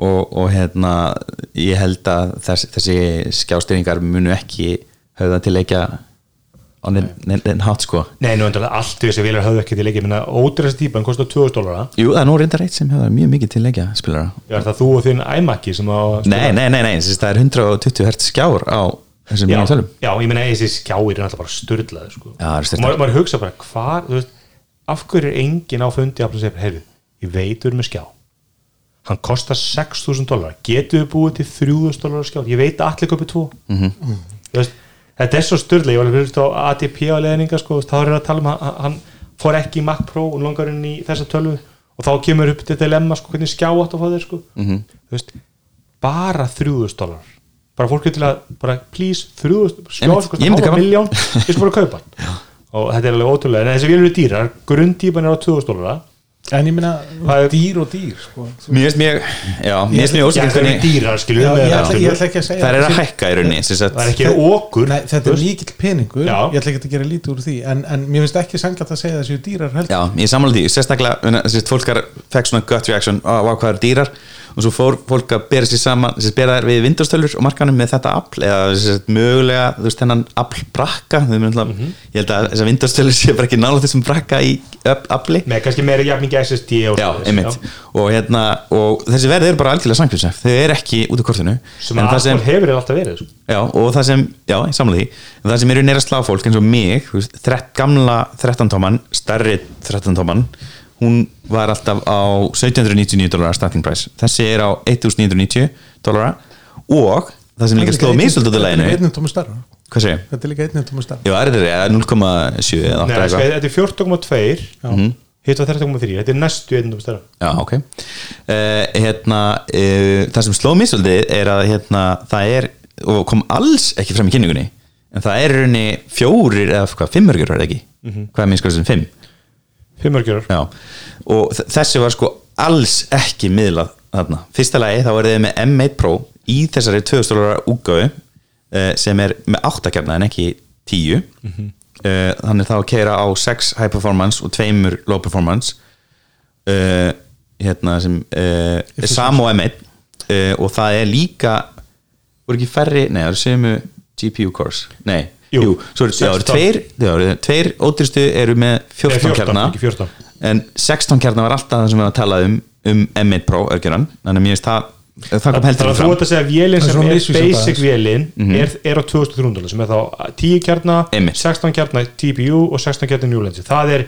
og, og hérna ég held að þess, þessi skjástyrningar munu ekki höfða til leikja á neinn hátt sko. Nei, nú endur allt þessi vilar höfðu ekki til leiki menna ódýrasta típan kostar 2000 dólara Jú, það er nú reyndar eitt sem höfða mjög mikið til leikja spilara. Já, er það þú og þinn iMac-i sem á? Nei, nei, nei, nei, þess, það er 120 hertz skjár á þessum mjög tölum. já, ég meina þessi skjáir er alltaf bara styrlaði sko. Já, það er maður, maður hugsa bara, hvar, þú veist af hverju er enginn á fundi að segja, heyrðu, ég veit við erum með skjá. Hann kostar 6.000 dólar getur við búið til 3.000 dólar skjá ég veit að allir köpið tvo. Mhm. -hmm. Þetta er svo styrla, ég var alveg fyrir á ADP á leðninga, sko, þá er það að tala um að hann- fór ekki í Mac Pro og langar inn í þessa tölvu og þá kemur upp þetta dilemma, sko, hvernig skjá átt að fá þeir, sko. Mhm. þú veist, bara 3.000 dólar bara fólk er til að, bara please 3.000, skjá Einmitt, sem kostar ég myndi hálfa miljón ég skal bara kaupa og þetta er alveg ótrúlega, en þessi vél eru dýrar grundtípan er á 2000 dólar en ég minna er- dýr og dýr sko. Mér finnst mjög, já, mér finnst mjög ósækjast það er að hækka í rauninni sem sagt, það er ekki okkur Nei, þetta er mikill peningur. Já. ég ætla ekki að gera lítið úr því. En, en mér finnst ekki sangjart að segja þessu dýrar heldur. Já, ég sammála því, sérstaklega menna, sérst, fólk er, fekk svona gut reaction á hvað er dýrar og svo fór fólk að bera sér saman sérst, bera þær við vindastölur og markanum með þetta afl eða mögulega, þú veist, þennan afl brakka, mm Mhm. ég held að þessar vindastölur sé bara ekki nála þessum brakka í afli. Með kannski meira jafn mikið SSD og Já, einmitt. og, hérna, og þessi verði eru bara algjörlega samkvæmsef þau eru ekki út af kortinu. Sem En að sem- Apple hefur alltaf verið sko. Já, og það sem, já, ég samla því. Það sem eru nýra slá fólk eins og mig veist, þrett, gamla 13 tóman stærri 13 tóman hún var alltaf á 1799 dólar starting price, þessi er á 1990 dólara og það sem líka slóð mig svolítið út af Þetta er er líka einnig tómi starra já, er þetta er 0,7 eða 8 Nei, sko, eitthvað þetta er 14,2 hitt var 13,3, þetta er næstu einnum stærra Já, ok. Uh, hérna, uh, Það sem sló mig svolítið er að hérna, það er, og kom alls ekki fram í kynningunni, en það er í rauninni fjórir eða hvað, fimmörgjur var það ekki? Hvað er minnskvæður sem fimm 5 örgjörur Já. og þessi var sko alls ekki miðlað þarna, fyrsta lagi þá er þið með M1 Pro í þessari 2000 dólar útgáfu uh, sem er með 8 kjarna en ekki 10 mm þannig þá að keira á 6 high performance og 2 low performance uh, hérna sem sam og M1 uh, og það er líka voru ekki færri, nei það eru sömu GPU cores, nei Jú, jú, svo eru, já, eru 16. tveir, tveir ódýrstu eru með 14, 14, kjarna ekki 14. en 16 kjarna var alltaf það sem við varum að tala um um M1 Pro örgjurann þannig að mér finnst það það kom Þannig heldur að þú fram ert að segja að vélinn sem er basic vélinn er, er á 2300 sem er þá 10 kjarna, Einmitt. 16 kjarna TPU og 16 kjarna New Lensi það er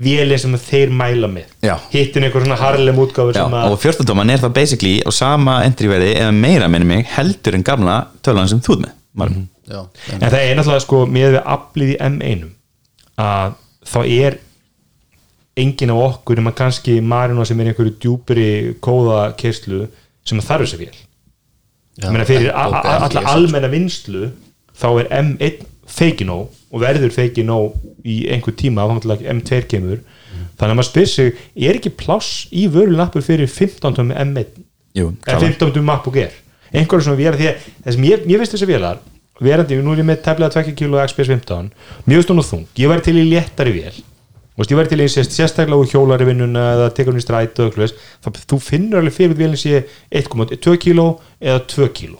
vélinn sem þeir mæla með Já. hittin einhver svona harlem að og 14 dóman er það basically á sama entryverði eða meira minni mig heldur en gamla tölan sem þú með Marvin. Já, en það er náttúrulega sko með við aflið í M1 að þá er enginn af okkur nema kannski Marino sem er einhverju djúpri kóða kerslu sem að þarf þessi vél ég meina fyrir alla almenna vinslu þá er M1 feikin nóg og verður feikin nóg í einhver tíma náttúrulega M2 kemur. Þannig að maður spyr sig, er ekki pláss í vörulappur fyrir 15 tómi M1 Jú, eða klálega. 15 tómi MacBook Air einhverju sem við erum því að það sem ég, ég veist þessi vélar verandi, nú er ég með tefnilega 2 kg XPS 15 mjög stónu þung, ég væri til í léttari vél. Ég verði til sérst sérstaklega úr hjólari vinnuna eða tekur hún í stræt og eitthvað þú finnur alveg fyrir vélinn sé 1,2 kíló eða 2 kíló.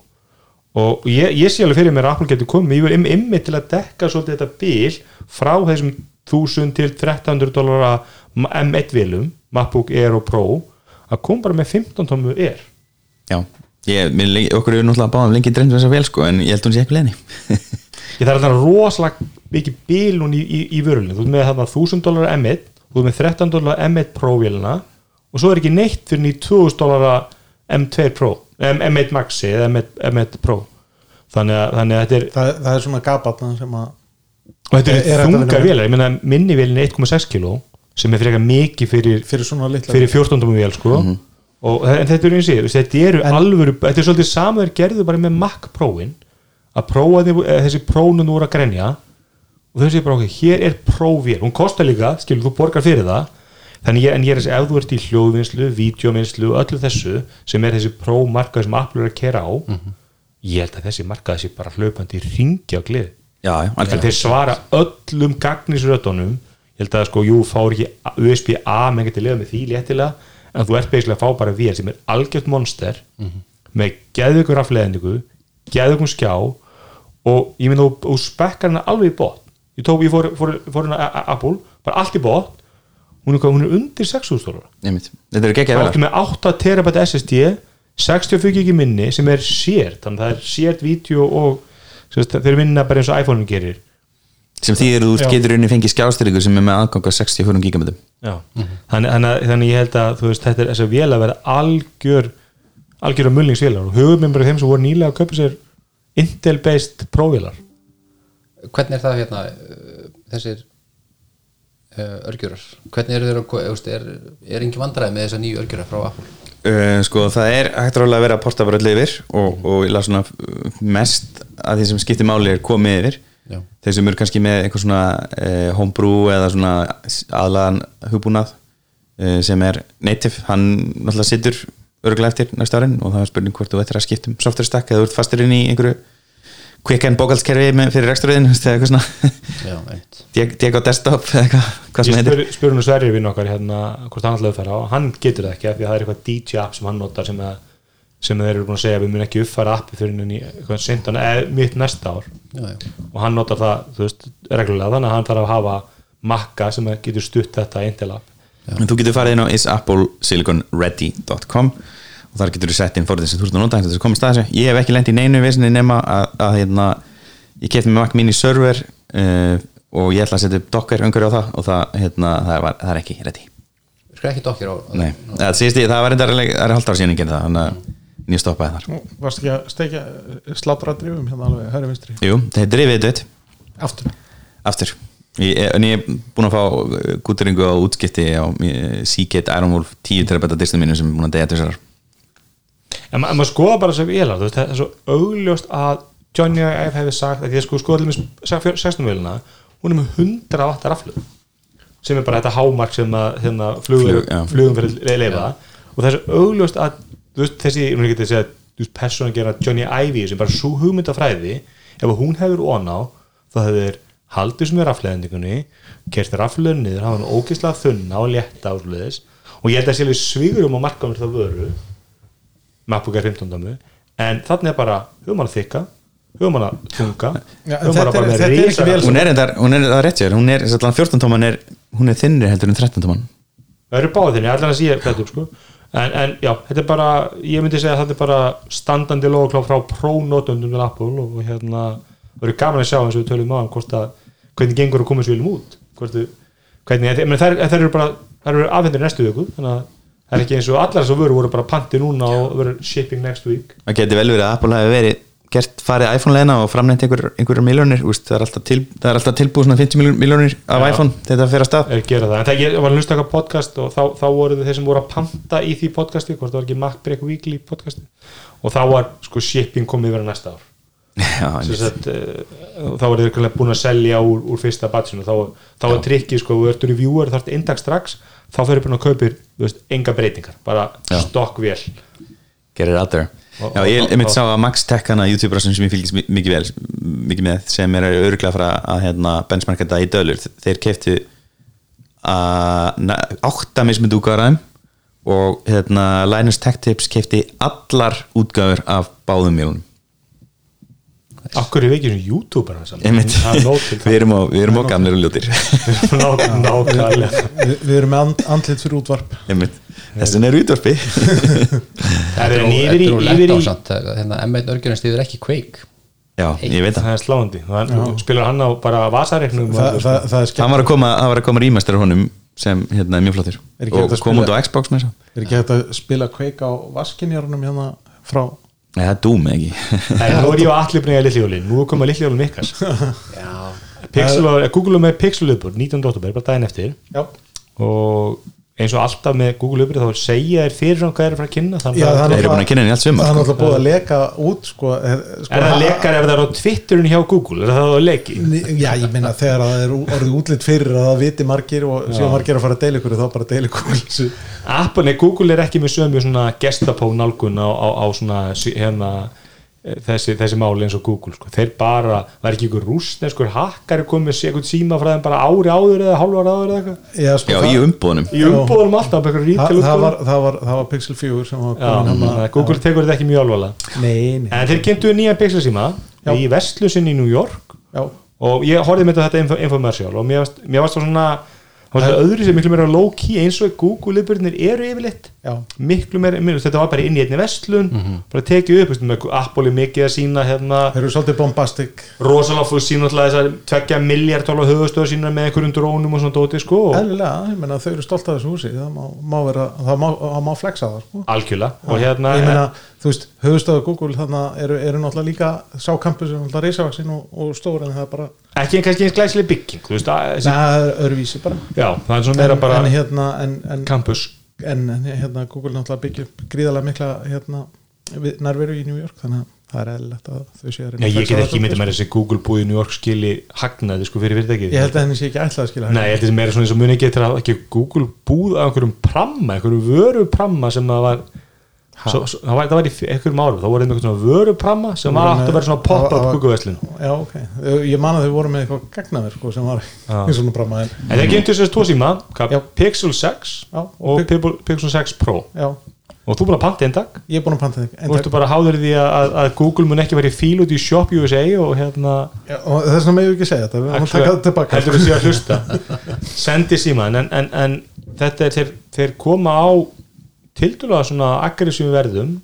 Og ég, ég sé alveg fyrir mér að Apple getur komið, ég vil im, immi til að dekka svolítið þetta bíl frá þessum 1000 til 1300 dólara M1 vélum, MacBook Air og Pro að koma bara með 15 tómu Air. Já, ég, lengi- okkur eru náttúrulega báðum lengi dreymd þess að vel sko en ég held hún sé ekki leini ég þarf alltaf rosalega mikið bíl hún í, í, í vörulinu, þú ert með þarna 1000 dólar M1, þú ert með 13 dólar M1 Pro vélina og svo er ekki neitt fyrir ný 2000 dólar M2 Pro, M, M1 Maxi eða M1, M1 Pro. Þannig að, þannig að þetta er það, það er svona gabatna sem að og þetta Er- er, er að með? vélar, ég meina minni vélin er 1,6 kg sem er frekar mikið fyrir, fyrir svona litla fyrir 14 tómum vél sko. Og en þetta er eins og ég, þetta eru alvöru, þetta er svolítið þeir gerðu bara með Mac Pro-in að prófa því, eh, þessi prónun voru að grenja. Og þau séu bara okkur, hér er próvél, hún kostar líka, skilur þú borgar fyrir það. Þannig ég, en ég er þessi, ef þú ert í hljóðvinnslu vídeovinnslu og öllu þessu sem er þessi prómarkað sem Apple er að kera á ég held að þessi markað sé bara já, Þegar algjörlega. þeir svara öllum gagnisrötunum ég held að sko, jú, fáur ekki USB-A menn getur því en þú ert beislega að fá bara vél sem er algjört monster með geðveikur afleðningu, geðveikum skjá og ég myndi þú spekkar hana alveg í bótt ég tók, ég fór, fór, fór a- Apple bara allt í bótt hún er, hún er undir 6.000 dólar. Þetta eru geggja þá velar ertu með 8 terabæti SSD 64 ekki minni sem er sért þannig að það er sért vídeo og þeir vinna bara eins og iPhone gerir. Sem þýðir að þú getur unni fengið skjástyrku sem er með aðgang á 64 gigametum Já. Þannig, þannig, að- þannig ég held að þú veist, þetta er þess að vél að vera algjör algjör að mulningsvélar og hugum mér bara þeim sem voru nýlega að kaupa sér Intel based próvélar. Hvernig er það hérna uh, þessir uh, örgjurar hvernig eru þeir að ko- þú veist, er, er engin vandræði með þessa nýju örgjurar frá Apple? Uh, sko það er hægt ráðlega að vera að porta bara öll yfir og, og mest að því sem skiptir máli er komið yfir Já. þeir sem eru kannski með eitthvað svona uh, homebrew eða svona aðlagan hugbúnað uh, sem er native, hann náttúrulega situr örgulega eftir næsta árin og það er spurning hvort þú ættir að skipta um software stack eða þú ert fastur inn í einhverju quick and bókaldskerfi með- fyrir reksturðin eða eitthvað svona. Einmitt. Diego desktop eða eitthvað, hvað sem Ég heitir. spur, spur nú Sverri vinn okkar hérna hvort hann ætlaði að fara á, hann getur það ekki af því að það er eitthvað DJ app sem hann notar sem, að, sem þeir eru búin að segja að við mun ekki uppfæra appi fyrir henni eitthvað sendan eða mitt næsta ár já, já. og hann notar það, þú veist, reglulega þannig að hann þarf að hafa makka sem að getur stutt þetta Intel app En þú getur farið inn á isappleSiliconready.com og þar getur þú sett inn forðið sem þú ert að nota þess að komast að þessu. Ég hef ekki lent í neinu vesinni nema að, að hérna, ég kefti með Mac Mini server uh, og ég ætla að setja upp Docker umhverju á það og það, hérna, það, var, það er ekki ready. skal ekki dokkir á Nei, það, síðast, ég- það var reyndar það er ára síðan ég gerði það þannig að ég stoppaði þar. varst ekki að steikja slátra drifum hérna alveg hæri vinstri Jú, það er drifið þetta aftur aftur. Ég, en ég er búin að fá gúturingu á útskipti á Seagate Ironwolf 10 terabæta disnum mínu sem er búin að deyja þessar en ma- maður skoða bara vélar þú veist, það er svo augljóst að Johnny Ive hefði sagt að að sko með 16 vélina hún er með 100 vattar aflöð sem er bara þetta hámark sem að hérna, flugum, Flug, já. flugum fyrir leifa og það er svo augljóst að þú veist, þessi, nú er ekki að segja þú veist, persónan gera Johnny Ive sem bara svo hugmyndafræði ef hún hefur on á þá hefur haldið sem er rafleðendingunni kert rafleðin niður, hafa hann ógeðslega þunna og létta ásluðis og ég held að sé alveg svigurum á markaðum það vöru MacBook Air 15 dæmu en þannig er bara, að þykka Já, en höfum þetta er- með þetta er ekki vél- hún er hún er það er rétt sér hún er, allan 14 tóman er hún er þinnri heldur en 13 tóman. Það eru báðið þinni, allan að sé þetta upp sko en, en já, þetta er bara, ég myndi segja að þetta er bara standandi logoklá frá prónótundum til Apple og, og hérna það verður gaman að sjá eins og við tölum á hvort að, hvernig gengur að koma þessu viljum út. Hvort, hvernig, en, þær eru bara þær eru afhendir næstu viku þannig að það er ekki eins og allar þessar vöru voru bara panti núna og verður shipping next week. Það geti vel verið að Apple hafi verið gert farið iPhone-leina og einhver, einhverjum miljónir úst, það, er alltaf til, það er alltaf tilbúið svona 50 miljónir af Já. iPhone þetta fer að stað. Er að gera það, en það ég var að hlusta eitthvað podcast og þá, þá voru þeir sem voru að panta í því podcasti, hvort það var ekki MacBreak Weekly podcasti og þá var sko shipping komið verið næsta ár. Sagt, uh, þá voru þið búin að selja úr, úr fyrsta batsinu, þá, þá er trikkið sko, þú ert reviewer, þarf index strax þá fyrir búin að kaupir, þú veist, enga breytingar. Bara stokkvél get it out there Já, ég og- sá að Max Tech hana youtuberassin sem ég fylgist mi- mikið vel mikið með, sem er öruglega að fara að hérna, benchmarka þetta í dölur. Þeir keftu uh, átta mismynd útgáðaðum og hérna, Linus Tech Tips kefti allar útgáður af báðum mjölunum Akkur er við ekki svona YouTuber er við erum á, við erum á gamlir og ljótir. Við, erum með and, andlit fyrir útvarp. Þess vegna er útvarpi. Það er yfir í er nú lett yfir á í- samt hérna, M1 örgjörn stýður ekki Quake. Já, ég veit það. Það er sláandi. Spilar hann á bara vasareiknum Þa, það, það er hann skemmt var að koma, það var að koma rýmastur honum sem hérna, er mjög Er ekki og að kom út spila- á Xbox með þess er ekki hægt að spila kveik á vaskinjárunum hérna frá Nei, það er Doom eða ekki. Nei, nú er ég á allir að lillihjólin Nú er komað lillihjólin ykkar Já. Pixel, Google er með Pixel uppur 19. oktober, bara daginn eftir. Já, og eins og alltaf með Google uppur þá segja þér fyrir hann hvað er að fara að kynna þannig að það Þeir eru búin að kynna henni allt sumar, það er náttúrulega búið að leka út sko, er, sko, er það lekar ef það er á Twitterin hjá Google? Er það á leki? Já, ég meina þegar það er orðið útlitt fyrir að það viti margir og síðan margir að fara að deila ykkur þá bara deila ykkur Apple, nei, Google er ekki með sömu svona gestapó nálgun á, á, á svona hérna eh, þessi, þessi máli eins og Google sko. þeir bara, var ekki ykkur rústneskur hakkari komið sér eitthvað síma frá þeim bara ári áður eða hálfa ári áður eða eitthvað? Já, sko, Já, það, í umbúðunum. Í umbúðum alltaf það, það, var, það, var, það var Pixel 4 sem var Já, hann að Google tekur þetta ekki mjög alvarlega. Nei, nei, en þeir kynntu nýja Pixel síma Já. í Vestlusin í New York. Já, og ég horfði með þetta info- infomercial og mér varst, mér varst það svona það svona öðru sem miklu meira low key eins og Google liðbyrnir eru yfirleitt. Já. Miklu meira, þetta var bara inn í einni vestlun bara tekið upp, veistu, með Apple er mikið að sína hérna, Þeir eru svolítið bombastic. Rosalega fór sína alltaf þess að tvekja miljard tóla höfustöður sína með einhverjum drónum og svona dóti sko. Ég meina þau eru stolt af þessu húsi það má, má vera, það má, það má flexa það sko. algjörlega hérna Ég meina, þú veist, höfustöðu Google þannig eru, eru náttúrulega líka sá campus er náttúrulega reisavaksin og, og stór en það er bara, ekki kannski eins glæsileg bygging þú veist, að, það er öðruvísi bara. Já, það er svona meira bara en hérna en, en, campus. en, hérna Google náttúrulega byggja upp gríðarlega mikla hérna, nærveru í New York þannig að það er eðlilegt að þau séu að að ég get það ekki myndið með þessi Google búið í New York skili hagnaði sko fyrir fyrirtækið. Ég held að henni sé ekki ætlað að skila Nei, ég held að þetta er meira svona eins og muni getur að ekki Google búð af einhverjum pramma, einhverjum vörupramma sem það var svo, svo, það var, það var í einhverjum árum, þá voru einhverjum svona vörupramma sem var átt að vera svona það pop-up Google-veslin Já, ok, ég man að þau voru með eitthvað gagnaver sko, sem var í svona bramma en, það kynntu þessi tvo síma, hvað, Já. Pixel 6 Já, og Pix- Pixel- Pixel 6 Pro. Já, og þú búin að panta einn dag? Ég er búin að panta þig Þú ertu bara háður því að, að, að Google mun ekki verið fíl út í Shop USA og hérna Já, og þess vegna meðum við ekki segja þetta við erum að taka þetta tilbaka heldur við sé að hlusta. Sendi síman en, en, en þetta er þeir koma á tildulega svona aggressífu verðum.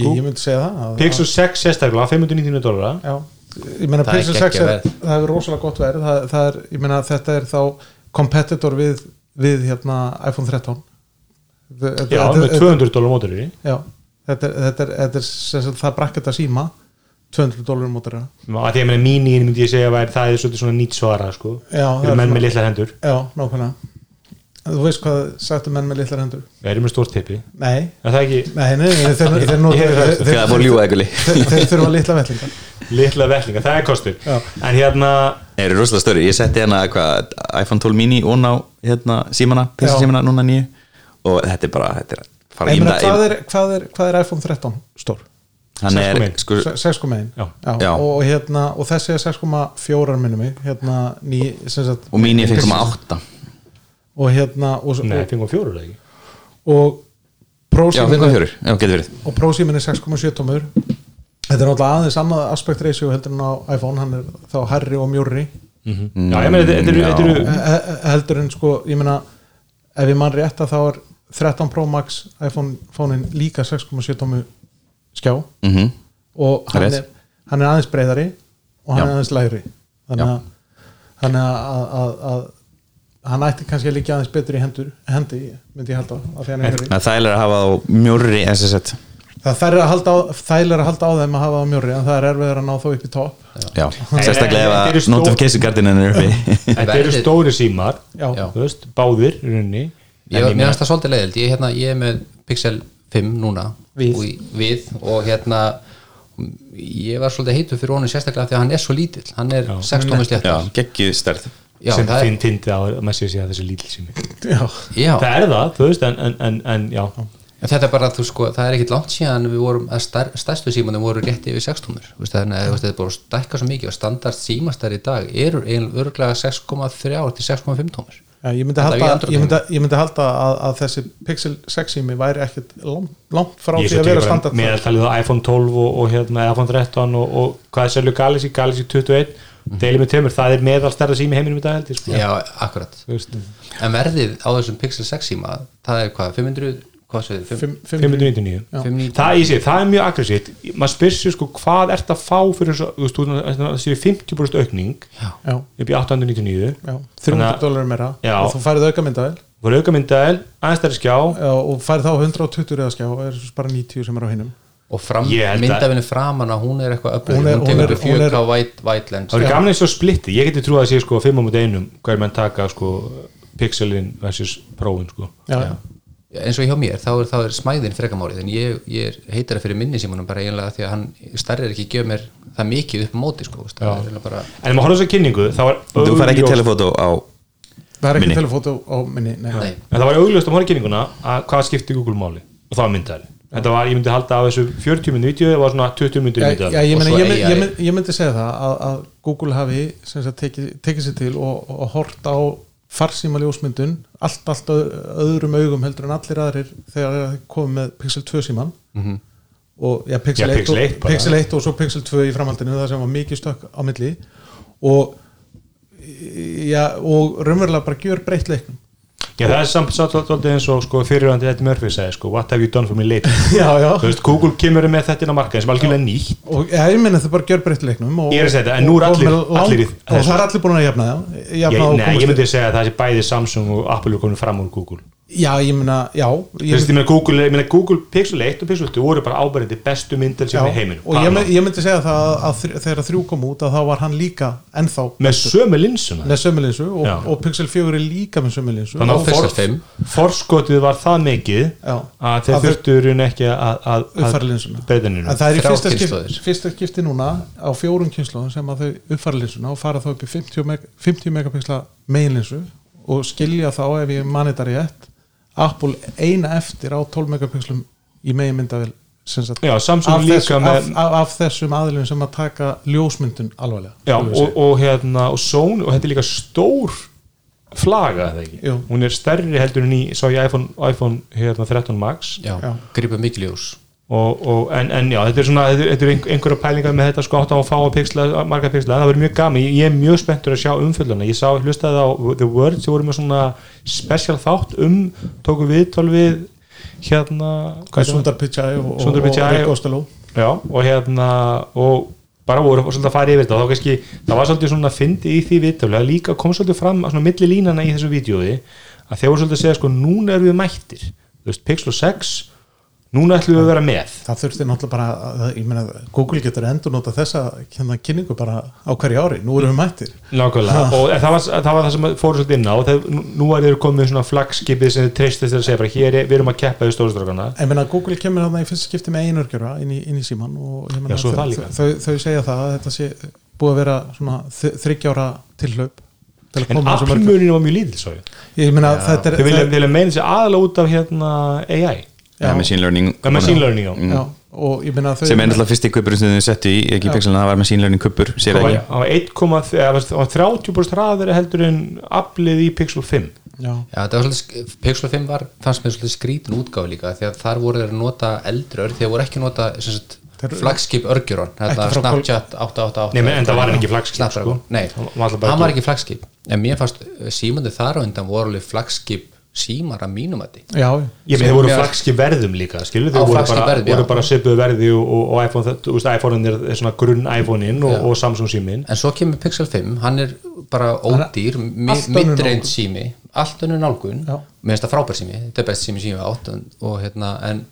Ég, ég myndi segja það að- Pixel 6 sérstaklega 599 dólara Já, ég meina Það er Pixel 6 er, það er rosalega gott verð. Það, það er, ég meina þetta er þá competitor við, við hérna iPhone 13 Þetta- já, þetta- með 200 dólar mótur í Já, þetta er, þetta er, þetta er sem sagt, það brakketa síma 200 dólarum mótur að því að meina mínín myndi ég segja að það er svolítið svona nýtt svara sko. Já, það fyrir er menn svona- með litlar hendur? Já, nákvæmlega Þú veist hvað sagtu menn með litlar hendur? Við erum með stórt tippi Nei, er það ekki? Nei, nei, nei þeir, er þurfa litla vellinga litla vellinga, það er kostur. Já. en hérna Þeir eru rosalega störi, ég setti hérna hvað, iPhone 12 mini og ná hérna símana. PC símana núna nýju. Og þetta er bara, þetta er fara Ég í meina, það hvað, er, hvað, er, hvað er iPhone 13 stór? hann er 6,1. sko, 6,1 Já. Já. Og, hérna, og þessi er 6,4 minnum hérna, ný, sem sagt, og mini er 5,8 og hérna og, nei, og, 5.4 er það ekki? Og prósímin 5,4, já, getur verið. Og prósímin er 6,7 tómur. Þetta er náttúrulega aðeins annað aspect ratio heldur en á iPhone, hann er þá herri og mjórri. Já, ég meina, þetta eru- eru Eh, eh, heldur en sko, ég meina ef ég mann rétt að þá er 13 Pro Max iPhone fónin líka 6,7 tómu skjá. Mm og hann er, hann er aðeins breyðari og hann Já. er aðeins lægri. Þannig að, þannig að, að, að hann ætti kannski að líka aðeins betur í hendur hendi, myndi ég halda á, er það er að hafa á mjórri SST það er að halda á, þæl er að halda á þeim að hafa á mjórri en það er erfiður að ná þó upp í topp. Já, sérstaklega að notification gardinin er uppi. þetta eru stóri símar já, Já. þú veist, báðir mér finnst það svolítið leiðild ég, hérna, ég er með Pixel 5 núna. Við. við og hérna ég var svolítið heitur fyrir honum sérstaklega því að hann er svo lítill. Hann er 6 tómi já, sem finn tindi á að maður sé að þessi já, já, það er það, þú veist, en, en, en, en já. En þetta er bara, þú sko, það er ekkit langt síðan við vorum, að stær, stærstu símanum voru rétt yfir 6 tómur, þannig að þú veist, þetta er bara að stækka svo mikið og standard símastar í dag eru eiginlega örgulega 6,3 til 6,5 tómur. Já, ég myndi halda, ég myndi, ég myndi halda að, að þessi Pixel 6 sími væri ekkert langt, langt frá því að vera tekið standart bara meðaltalið á iPhone 12 og, og hérna, iPhone 13 og, og hvað er selju Galaxy, Galaxy 21 deilið með tömur, það er meðal stærra sími í heiminum í dag held ég, sko. já, akkurat. Þú veist, en verðið á þessum Pixel 6 síma það er hvað, 500 hvað Fimm- fimm- 599 Já. 599 það, sé, það er mjög aggressítt maður spyr sér sko hvað ert að fá fyrir svo, þú veist, þú veist, það séu 50% aukning já, upp í 899 já, 300 Þannig að- dólarir meira. Já. og þú færið auka myndavel voru aukamyndaðel, aðeins stærri skjá. Og færið þá 120 eða skjá og er bara 90 sem er á hinnum og myndafinu framan að hún er eitthvað öflug. Hún hún, er- tekur er- upp hún er- 4K white, white lens það voru Já. gaman eins og splitti, ég geti trú að sé sko 5 á múti einum, hver menn taka sko pixelin versus prófin sko. Já, Já. eins og hjá mér, þá er, þá er smæðin frekamálið en ég, ég er heitara fyrir minni símanum bara eiginlega því að hann stærri er ekki gefa mér það mikið upp á móti sko, það er bara en ef maður horfður þess að kynningu, þá var þú fær ekki telefótó á það er ekki telefótó á minni nei. Nei. en það var augljóst að maður kynninguna að hvað skipti Google máli? Og það var myndaðel þetta var, ég myndi halda á þessu 40 myndu vídeo það var svona 20 myndu Já, myndaðel já, ég, Og ég, ég, ég myndi segja það að, að Google hafi tekið, tekið sér til og, og hort á farsíma ljósmyndun allt, allt öð- öðrum augum heldur en allir aðrir þegar þeir komið með Pixel 2 síman og ja, Pixel, Já, 1 Pixel og, 1 bara. Pixel 1 og svo Pixel 2 í framhaldinu það sem var mikið stökk á milli. Og já, og raunverulega bara gjör breytt leiknum Já, það er samt svolítið eins og sko, fyrirvændi Eddie Murphy sagði, sko, what have you done for me lately? já, já, veist, Google kemur með þetta inn á markaðin sem algjörlega nýtt. Og ja, ég menna þau bara gjör breytt leiknum og, að og- og það er allir búin að jafna það Nei, ég myndi segja að það sé bæði Samsung og Apple komin fram úr Google Já, ég meina, já Þú ég, veist, ég meina Google, ég meina Google Pixel 1 og Pixel 2 voru bara ábærandi bestu myndar sem er í heiminum og ég, ég myndi segja það að, að þr- þegar þrjú kom út að þá var hann líka ennþá með sömu linsuna með sömulinsu og, Já. og Pixel 4 er líka með sömulinsu Þannig Og að Pixel for, 5. forskotið var það mikið Já. að þeir Að þurftu raun ekki að, að, uppfæra linsuna breyta nýjum en það er í fyrsta skipti, fyrsta skipti núna á fjórum kynnslóðum sem að þau uppfæra linsuna og fara þá upp í 50, meg 50 megapixla meginlinsu og skilja þá ef ég mani þetta rétt Apple eina eftir á 12 megapixlum í meginmyndavel sem sagt, Já, Samsung af, líka þessum, með af, af, af þessum aðlum sem að taka ljósmyndun alvarlega. Já, og, og hérna og Sony, og þetta er líka stór flaga, það ekki? Jú. hún er stærri heldur en í, sá ég iPhone, iPhone hérna 13 Max. Já, grípa mikil ljós og, og, en, en já, þetta er svona þetta er, er einhverja pælingar með þetta sko átt á að fá að pixla, marga pixla, það verður mjög gaman. Ég, ég er mjög spenntur að sjá umfjölduna ég sá, hlustaði á The Word sem voru með svona special þátt um tóku viðtál við hérna er það? Sundar Pichai og, og, Rick Costello? Já, og hérna og bara voru svolítið að fara yfir þetta. Þá kannski, það var svolítið svona fyndi í því viðtölu að líka kom svolítið fram að svona milli línana í þessu vídjói að þeir voru svolítið að segja sko, núna erum við mættir. Þú veist, Pixel 6 núna ætlum við að vera með. Það þurfti náttúrulega bara að, ég meina, Google getur endur nota þessa hérna, kynningu bara á hverju ári. Nú erum við mættir. Nákvæmlega, og það var, það var það sem fóru svolítið inn á. Þeir, nú- er þeir komið svona flagskipið sem þeir treystist til að segja bara hér er, við erum að keppa í stórstrákana en meina, Google kemur þarna í fyrsta skipti með einurkjöra inn, í- inn í síman og ég meina, Já, þau, það þau, þau segja það að þetta sé búið að vera svona þryggjára tilhlaup til að en aflmurinu var mjög lítill svo ég. ég meina, þetta er þeir vilja, það- meina sér aðalega út af hérna AI ja, machine learning ja, machine learning já. já, og ég meina þau sem er náttúrulega fyrsti kuppur sem þau settu í ekki Já. pixelina, það var machine learning kuppur sér Það var- ekki það var 1,3 eða það var 30% hraðari heldur en aflið í Pixel 5 já, Já, þetta var svolítið, Pixel 5 var, fannst mér svolítið skrítin útgáf líka því að þar voru þeir að nota eldri örg því að voru ekki að nota sagt, Þeir- flagskip örgjurón Snapchat 888 Nei, en það var ekki flagskip, sko. Nei, Það var ekki- flagskip. En mér fannst símandi þar á undan voru alveg flagskip símar að mínum að því já, Ég með þeir voru flagskip verðum líka skilur, þeir voru bara, verði, já. voru bara svipuðu verði og, og, og iPhone, þú veist, iPhone er, er svona grunn iPhone-in og, og Samsung símin en svo kemur Pixel 5, hann er bara ódýr, nálgun. sími allt önnur nálgun. Mér finnst það frábær sími, þetta er best sími sími átt og hérna, en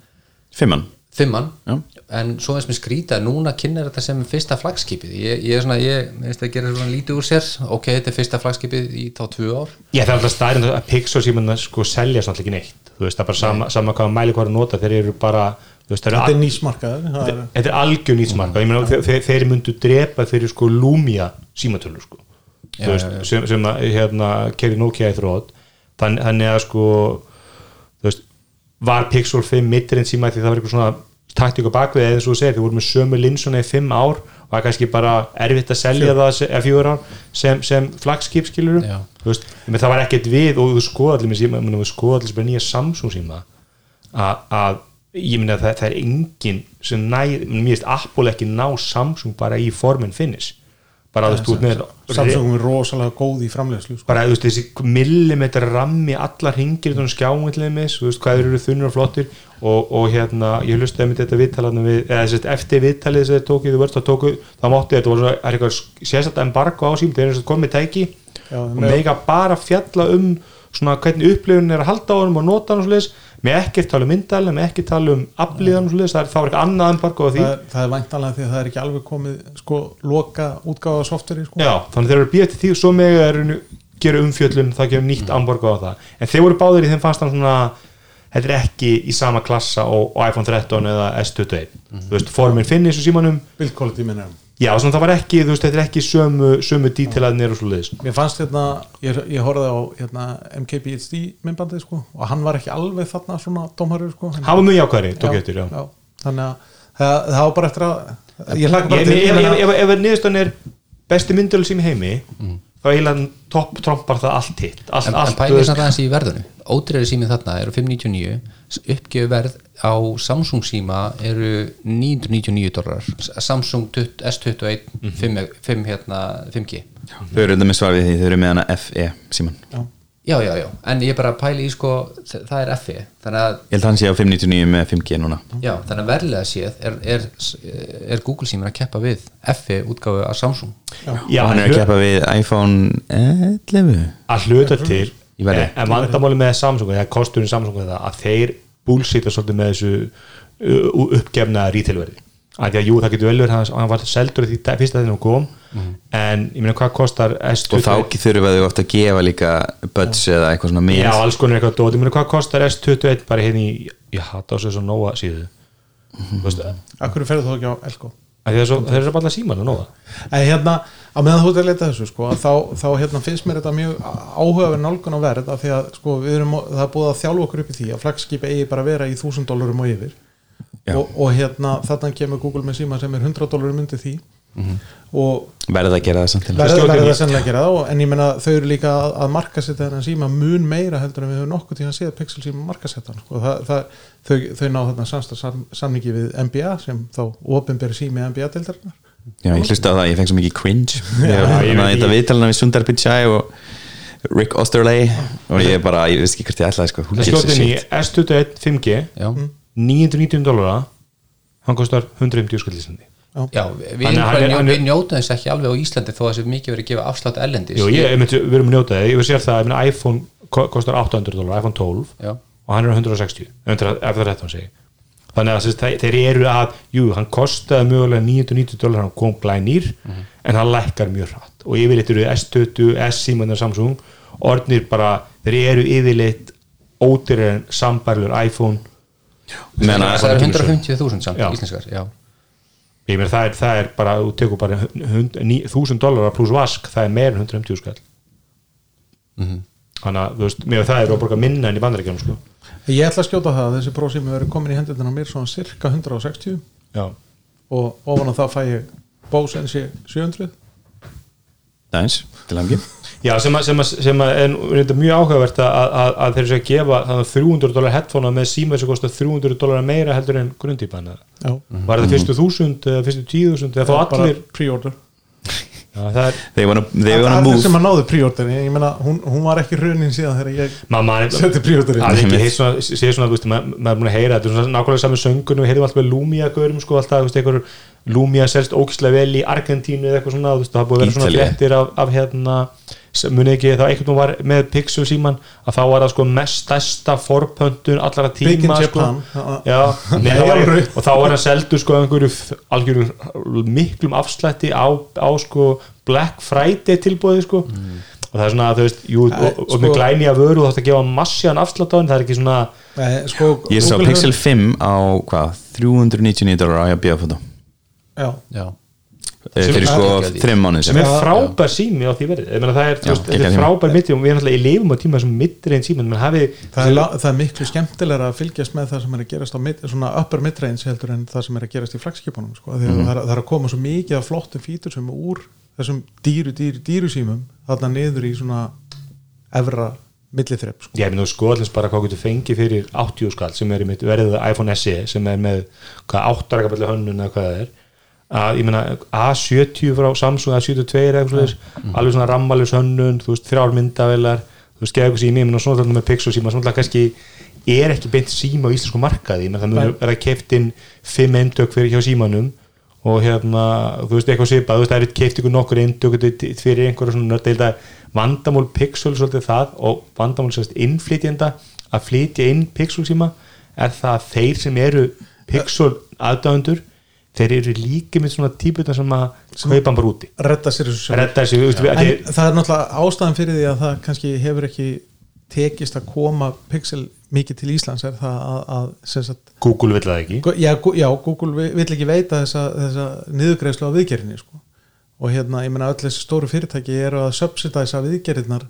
fimmann fimmann Já. en svo eins með skrýta núna kynner þetta sem fyrsta flagskipið. Ég, ég er svona, ég minnst að gera svona lítið úr sér. Ok, þetta er fyrsta flagskipið í þá tvö ár. Ég það er alltaf stærinn að Pixel símin sko selja svona ekki neitt. Þú veist, það er bara sama, sama hvað mæli hvað að nota þeir eru bara, þú veist, þeir eru þetta er all- nýsmarkaður það er, þetta er algjör nýtsmarka ég meina, þeir, þeir, þeir myndu drepa fyrir sko Lumia símatölu sko. Já, Þú veist, já, já. sem, sem að, hérna keri Nokia í þrótt Þann, þannig að sko þú veist, var Pixel 5 mittirinn síma því það var eitthvað svona taktíku bakvið eða eins og þú segir, þú voru með sömu linsuna í fimm ár og það er kannski bara erfitt að selja það se- eða fjögur ár sem, sem flagskip skilur veist, það var ekkert við og þú skoða allir með skoða allir bara nýja Samsung síma að, að ég minna að það, það er engin sem næ, mér finnst Apple ekki ná Samsung bara í formin finnis bara að þú veist, Samsung er rosalega góð í framleiðslu sko. bara þú veist, þessi millimetra rammi allar hringir þannig skjáum til þeim þú veist hvað eru þunnur og flottir og, og hérna, ég hlustaði með þetta viðtalarna við, eða þess að eftir viðtalið að tóku, þú veist, þá tóku, mátti þetta svona, er eitthvað sérstaklega embargo á sím þeir eru komið tæki Já, og með- mega bara fjalla um svona hvernig upplifun er að halda á honum og nota hann og svoleiðis, með ekkert tala um myndal með ekkert tala um aflíðan og svoleiðis það er þá eitthvað annað embargo á því það, það er væntanlega því að það er ekki alveg komið sko, loka útgáfa softveri sko. Já, þannig þeir eru býðið til því og svo mega er gera umfjöllun, það gefur nýtt amborga á það. En þeir voru báðir í þeim fannst hann svona þetta er ekki í sama klassa og, og iPhone 13 eða S21 þú veist, formin finnis og símanum. Build quality minna já, svona það var ekki, þú veist, þetta er ekki sömu, sömu dítilaðnir og svo leiðis Mér fannst hérna, ég, ég horfði á hérna, MKBHD myndbandið sko, og hann var ekki alveg þarna svona dómarur sko, hann var mjög jákvæðri, tók ég eftir, já, já, þannig að það, það var bara eftir að ég hlaka bara Ég, til ef, ef, ef, ef, ef niðurstöðan er besti myndölu sem í heimi þá eiginlega topp trompar það allt hitt. Allt, en, en allt, þú pælið samt aðeins í verðinu ódreiri símið þarna eru 599 uppgjöfu verð á Samsung síma eru 999 dólarar. Samsung 20, S21 5, 5, hérna, 5G Þau eru með svar við því, þau eru með hana FE síman já, já, já, en ég bara pæli í sko það er FE, þannig að Ég held að hann sé á 599 með 5G núna. Já, þannig að verðlega séð er, er, er Google síminn að keppa við FE útgáfu af Samsung. Já, og hann er að keppa við iPhone 11 að hluta til en, vandamáli með Samsung eða kosturinn Samsung er það að þeir bullshita svolítið með þessu uh, uppgefna retailverði að því að jú það getur vel verið hann, hann var seldur því fyrsta þegar hann kom. En ég meina hvað kostar S21 og þá þurfum við ofta að gefa líka buds eða eitthvað svona já með alls konar eitthvað dót. Ég meina hvað kostar S21 bara hérna í ég hata á sig svo nóa síðu? Þú veist að Akkur ferðu þú ekki á Elko? Því að svo, bara síman og nóa En hérna, á meðan þú ert að leita þessu sko, þá, þá hérna, finnst mér þetta mjög áhugaverð nálgun á verð af því að sko, við erum, það er búið að þjálfa okkur upp í því að flagskipi eigi bara að vera í 1000 dólarum og yfir. Já. Og, og hérna þarna kemur Google með síma sem er 100 dólarum undir því. Og verða að gera það sennilega að gera það og- en ég meina þau eru líka að, að markasetta þennan síma mun meira heldur en við höfum nokkuð tíðan séð Pixel síma markasettan sko. það, það, þau, þau ná þarna samstað samningi við NBA sem þá ofinberi sími NBA-deildarinnar Já, ég hlusta á það, ég fengi svo mikið cringe. Var ekki. þetta viðtalina við Sundar Pichai og Rick Osterley. Og ég bara, ég veist ekki hvert ég ætlaði sko. Skjótin í shit? S21 5G já, 990 dólara hann kostar 150 skallísandi já. Við, er- er- er- við njótaðum þess ekki alveg á Íslandi þó að þessi mikið verið að gefa afslátt ellendis Jú, ég, ég myndi, við erum að njóta það, ég vil sér það að iPhone ko- kostar 800 dólar, iPhone 12 Já. og hann er á 160 100, ef það er rétt hann segi þannig að þess, þeir eru að, jú, hann kostaði mögulega 990 dólar, hann kom glænýr en hann lækkar mjög hratt. Og yfirleitt eru S20, S-símanar Samsung orðnir bara, þeir eru yfirleitt ódýrar en sambærlur iPhone það er 150.000 samt íslenskar já. ég meina það er, það er bara, þú tekur bara 1000 dólar pluss vask, það er meir en 150 skall. Þannig að, þú veist, mér það er að borga minna en í bandaríkjum, sko. Ég ætla að skjóta það að þessi prósími verður komin í hendurinn á mér svona cirka 160 já. Og ofan á það fæ ég Bose NC 700 Næs, til hamngi Já, sem, að, sem, að, sem að er reynda mjög áhugavert að, að, að þeir séu að gefa þannig að 300 dólar headphone með síma sem kostar 300 dólar meira heldur en grundýpan Já, Var það fyrstu 1000 eða fyrstu 10.000 eða þá allir pre-order. Já, það er, They wanna, they Það er sem að náðu pre-order ég meina, hún, hún var ekki hrunin síðan þegar ég setti pre-order Það er ekki heitt svona, sé svona, þú veist, maður er búin að heyra þetta. Er svona nákvæmlega saman söngun við heyrðum alltaf með Lumia görum, sko, alltaf, þú veist, einhver Lumia selst ógislega vel í Argentínu eða eitthvað svona, þú veist, það búið að vera svona fréttir af, af hérna, muni ekki, þá einhvern veginn var með Pixel síman, að þá var það sko mest stærsta forpöntun allara tíma sko. Já, það alveg. og þá var hann seldu sko einhverju algjöru miklum afslætti á, á sko Black Friday tilbúið sko og það er svona að þú veist, jú, Æ, og, og með sko- glæni að vöru og þá ætti að gefa massíðan afslátt á hann, það er ekki svona Nei, sko, Ég sá Pixel hefur- 5 á hvað, 399 dólar á ég að bíða fótó Já, Já. Eh, fyrir sko þreim mánuð sem er frábær sími á því verið ég meina það er, er frábær mitt og við erum alltaf í lifum á tíma sem menn hafið það er, það er miklu skemmtilega að fylgjast með það sem er að gerast á mid, svona upper midrange heldur en það sem er að gerast í flagskipunum sko. mm Mhm. það, er, það er að koma svo mikið af flottum fítur sem úr þessum dýru, dýru, dýru símum þarna niður í svona evra milliþrepp sko. ég meina þú sko allins bara hvað getur fengið fyrir 80 skall sem er í mitt verið iPhone SE sem er með hvað 8 rakaballi hönnun eða hvað það er að ég meina A70 frá Samsung A72 eða eitthvað svoleiðis, alveg svona rammalus hönnun þú veist þrjár myndavelar þú veist geða eitthvað sími, ég meina svona þarna með Pixel síma svona kannski er ekki beint síma á íslensku markaði, ég meina það mun vera keift inn 5 eindök fyrir hjá símanum og hérna, þú veist, eitthvað svipað þú veist, það er keift ykkur nokkur eindök fyrir einhverja svona nördeilda vandamál Pixel svolítið það og vandamál sérst innflytjenda þeir eru líka með svona típuta sem að kaupa bara úti. redda sér þessu þessi, þú veist, en við- það er náttúrulega ástæðan fyrir því að það kannski hefur ekki tekist að koma Pixel mikið til Íslands er það að, að sagt, Google vill það ekki. Já, já, Google vi- vill ekki veita þessa, þessa niðurgreislu á viðgerðinni sko. og hérna, ég meina öll þessi stóru fyrirtæki eru að subsidæsa viðgerðirnar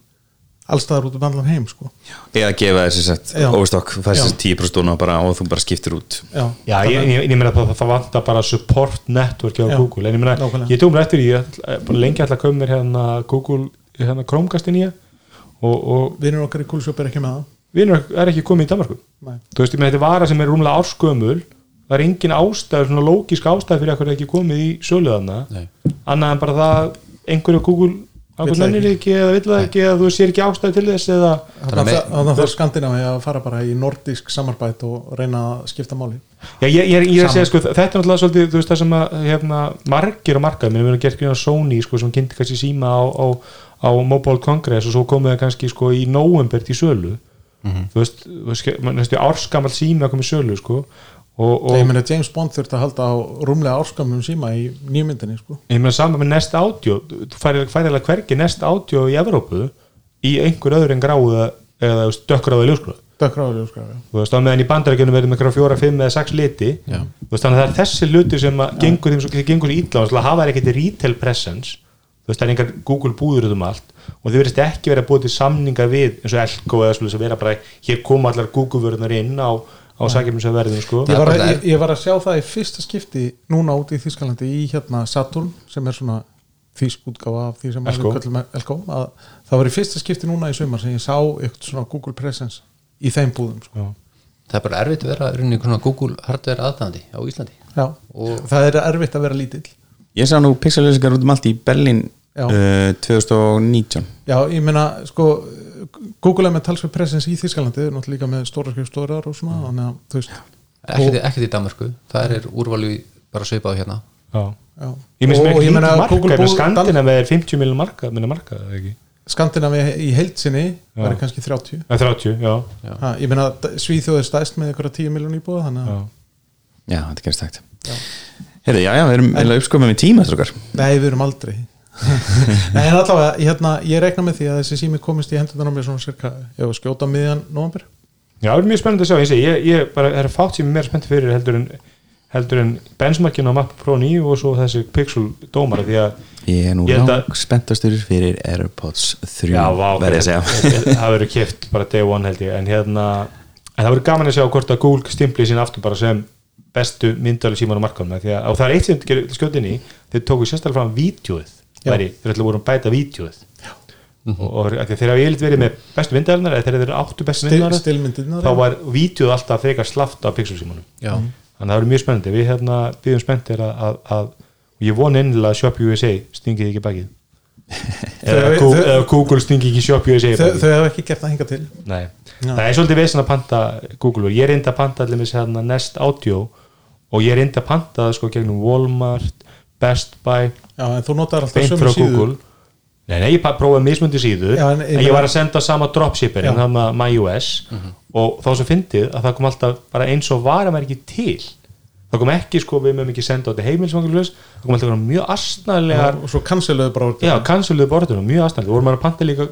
allstaðar út um allan heim sko. eða gefa þessi sett overstock þessi 10% og, bara, og þú bara skiptir út. Já, Já, ég, ég, ég meina að það, það vantar bara support network á Google, en ég meina, ég tók mér eftir ég ætla- bara lengi ætla að koma mér hérna Google, hérna Chromecast inn í og, og vinnur okkar í Coolshop er ekki með það. vinur er ekki komið í Danmarku Nei. þú veist, ég meina, þetta er vara sem er rúmlega árskömmul það er engin ástæð, svona lógisk ástæð fyrir að það er ekki komið í söluðana Nei. annað en bara það einhverju Google Það nennir ekki. eða vill það ekki eða þú sér ekki ástæð til þess eða þannig að það- að er Skandinavi að fara bara í nordisk samarbæt og reyna að skipta máli. Já, ég, ég, ég er að segja sko, þetta er náttúrulega svolítið, þú veist það sem að hefna, margir á markað, mér erum gert grína Sony sko, sem kynnti kannski síma á, á, á Mobile Congress og svo komið það kannski sko í november til sölu. Þú veist, þú veist, næstu árskamall síma að koma í sölu sko. og, og ég meina James Bond þurfti að halda á rúmlega árskamlum síma í nýmyndinni sko. ég meina saman með Nest Audio þú færið færilega hvergi Nest Audio í Evrópu í einhver öðru en gráða eða þú veist, dökkgráða ljósgráð dökkráður sko, þú veist, á meðan í bandarækjunum verðum eitthvað fjóra, fimm eða sex liti. Já. þú veist, þannig að það er þessi hluti sem að gengur þeim þeir gengur svo illa, það hafa ekkert retail presence, þú veist, það er engar Google búður um allt. Og þau verðist ekki verið að búið til samninga við eins og Elko eða svolítið að vera bara, hér koma allar Google vörðunar inn á, á sækjumsverðinu sko. ég, var að, bara- ég, ég var að sjá það í fyrsta skipti núna út í Þískalandi í hérna Saturn sem er svona þýsk útgáfa af því sem Elko. Elko að það var í fyrsta skipti núna í sumar sem ég sá eitthvað svona Google Presence í þeim búðum sko. það er bara erfitt að vera Google hardware aðdæðandi á Íslandi Já, Og- það er erfitt að vera lítill ég sá nú pixelausingar út um allt í Berlín Já. uh, 2019 Já, ég meina, sko Google er með talsveit presence í Þískalandi þau eru náttúrulega líka með stóra skrifstórar og svona að, veist ekkert, ekkert í Danmarku, það er úrvalu bara svipað hérna. Já. já. ég minnst Og- með og ég ekki marka, Google með búð- skandina með 50 miljonar marka, minna marka, eða ekki? Skandinavi í heildsinni var Já. kannski 30 Eða 30, já, ha, Ég meina, Svíþjóð er stæst með einhverja 10 miljón íbúða þannig að já. já, þetta gerist hægt. Heyrðu, já, já, við erum eiginlega uppskomið með tíma strókar. Nei, við erum aldrei en allavega, hérna, ég rekna með því að þessi sími komist í hendunar á mér svona cirka, ég var skjóta miðjan november Já, það er mjög spennandi að sjá, ég segi, ég, ég bara er fátt sem ég er meira spennt fyrir heldur en heldur en benchmarkin á Mac Pro 9 og svo þessi Pixel dómara því að Ég er nú Ég held að- lang spenntastur fyrir AirPods 3 Já, vá, verði að segja. það verður kipt bara day one held ég. En hérna, en það verður gaman að sjá hvort að Google stimpli sín aftur bara sem bestu myndali síman á markanum því að, og það er eitt sem gerir skjótt inn í. Þeir tóku sérstaklega fram vídjóið Já. Væri, þeir ætla voru að bæta vídjóið og, og af að þeir hafa yfirleitt verið með bestu myndalinar eða þeir eru áttu bestu Stilmyndirnar þá var vídjóið alltaf frekar slaft á Pixel símanum já, þannig að það verður mjög spennandi. Við hérna býðum spenntir að, að, að og ég vona innilega að Shop USA stingið ekki bakið. Eða, Google, þau- eða Google stingið ekki Shop USA þau, bakið. þau hafa ekki gert það hinga til. Nei. Já. það er svolítið veginn að panta Google. Og ég reyndi að panta allir með hérna Nest Audio. Og ég reyndi að panta það sko gegnum Walmart, Best Buy Já, en þú notar alltaf sömu síðu. Google. Nei, nei, ég bara prófaði mismundi síður Já, en en, ég var að senda sama dropshipperinn, Já. Mhm. þannig að MyOS og þá svo fyndið að það kom alltaf bara eins og var að maður ekki til. Það kom ekki sko, við mögum ekki senda á þetta heimilsvangulegs það kom alltaf mjög astnæðlegar og svo canceluðu bara orðið. já, canceluðu borðinu, mjög astnæðlega voru maður að panta líka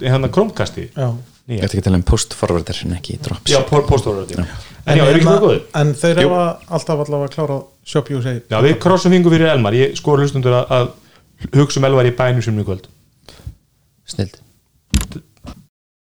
hérna Chromecasti Já. Ég ætti ekki að tala um post-forwarder en ekki drops. Já, postóður en já, En, er það en þeir hafa alltaf allavega klárað Shop USA Já, við krossum fingur fyrir Elmar. Ég skor hlustundur að, að hugsa um Elmar í bænum sem mjög kvöld. Snild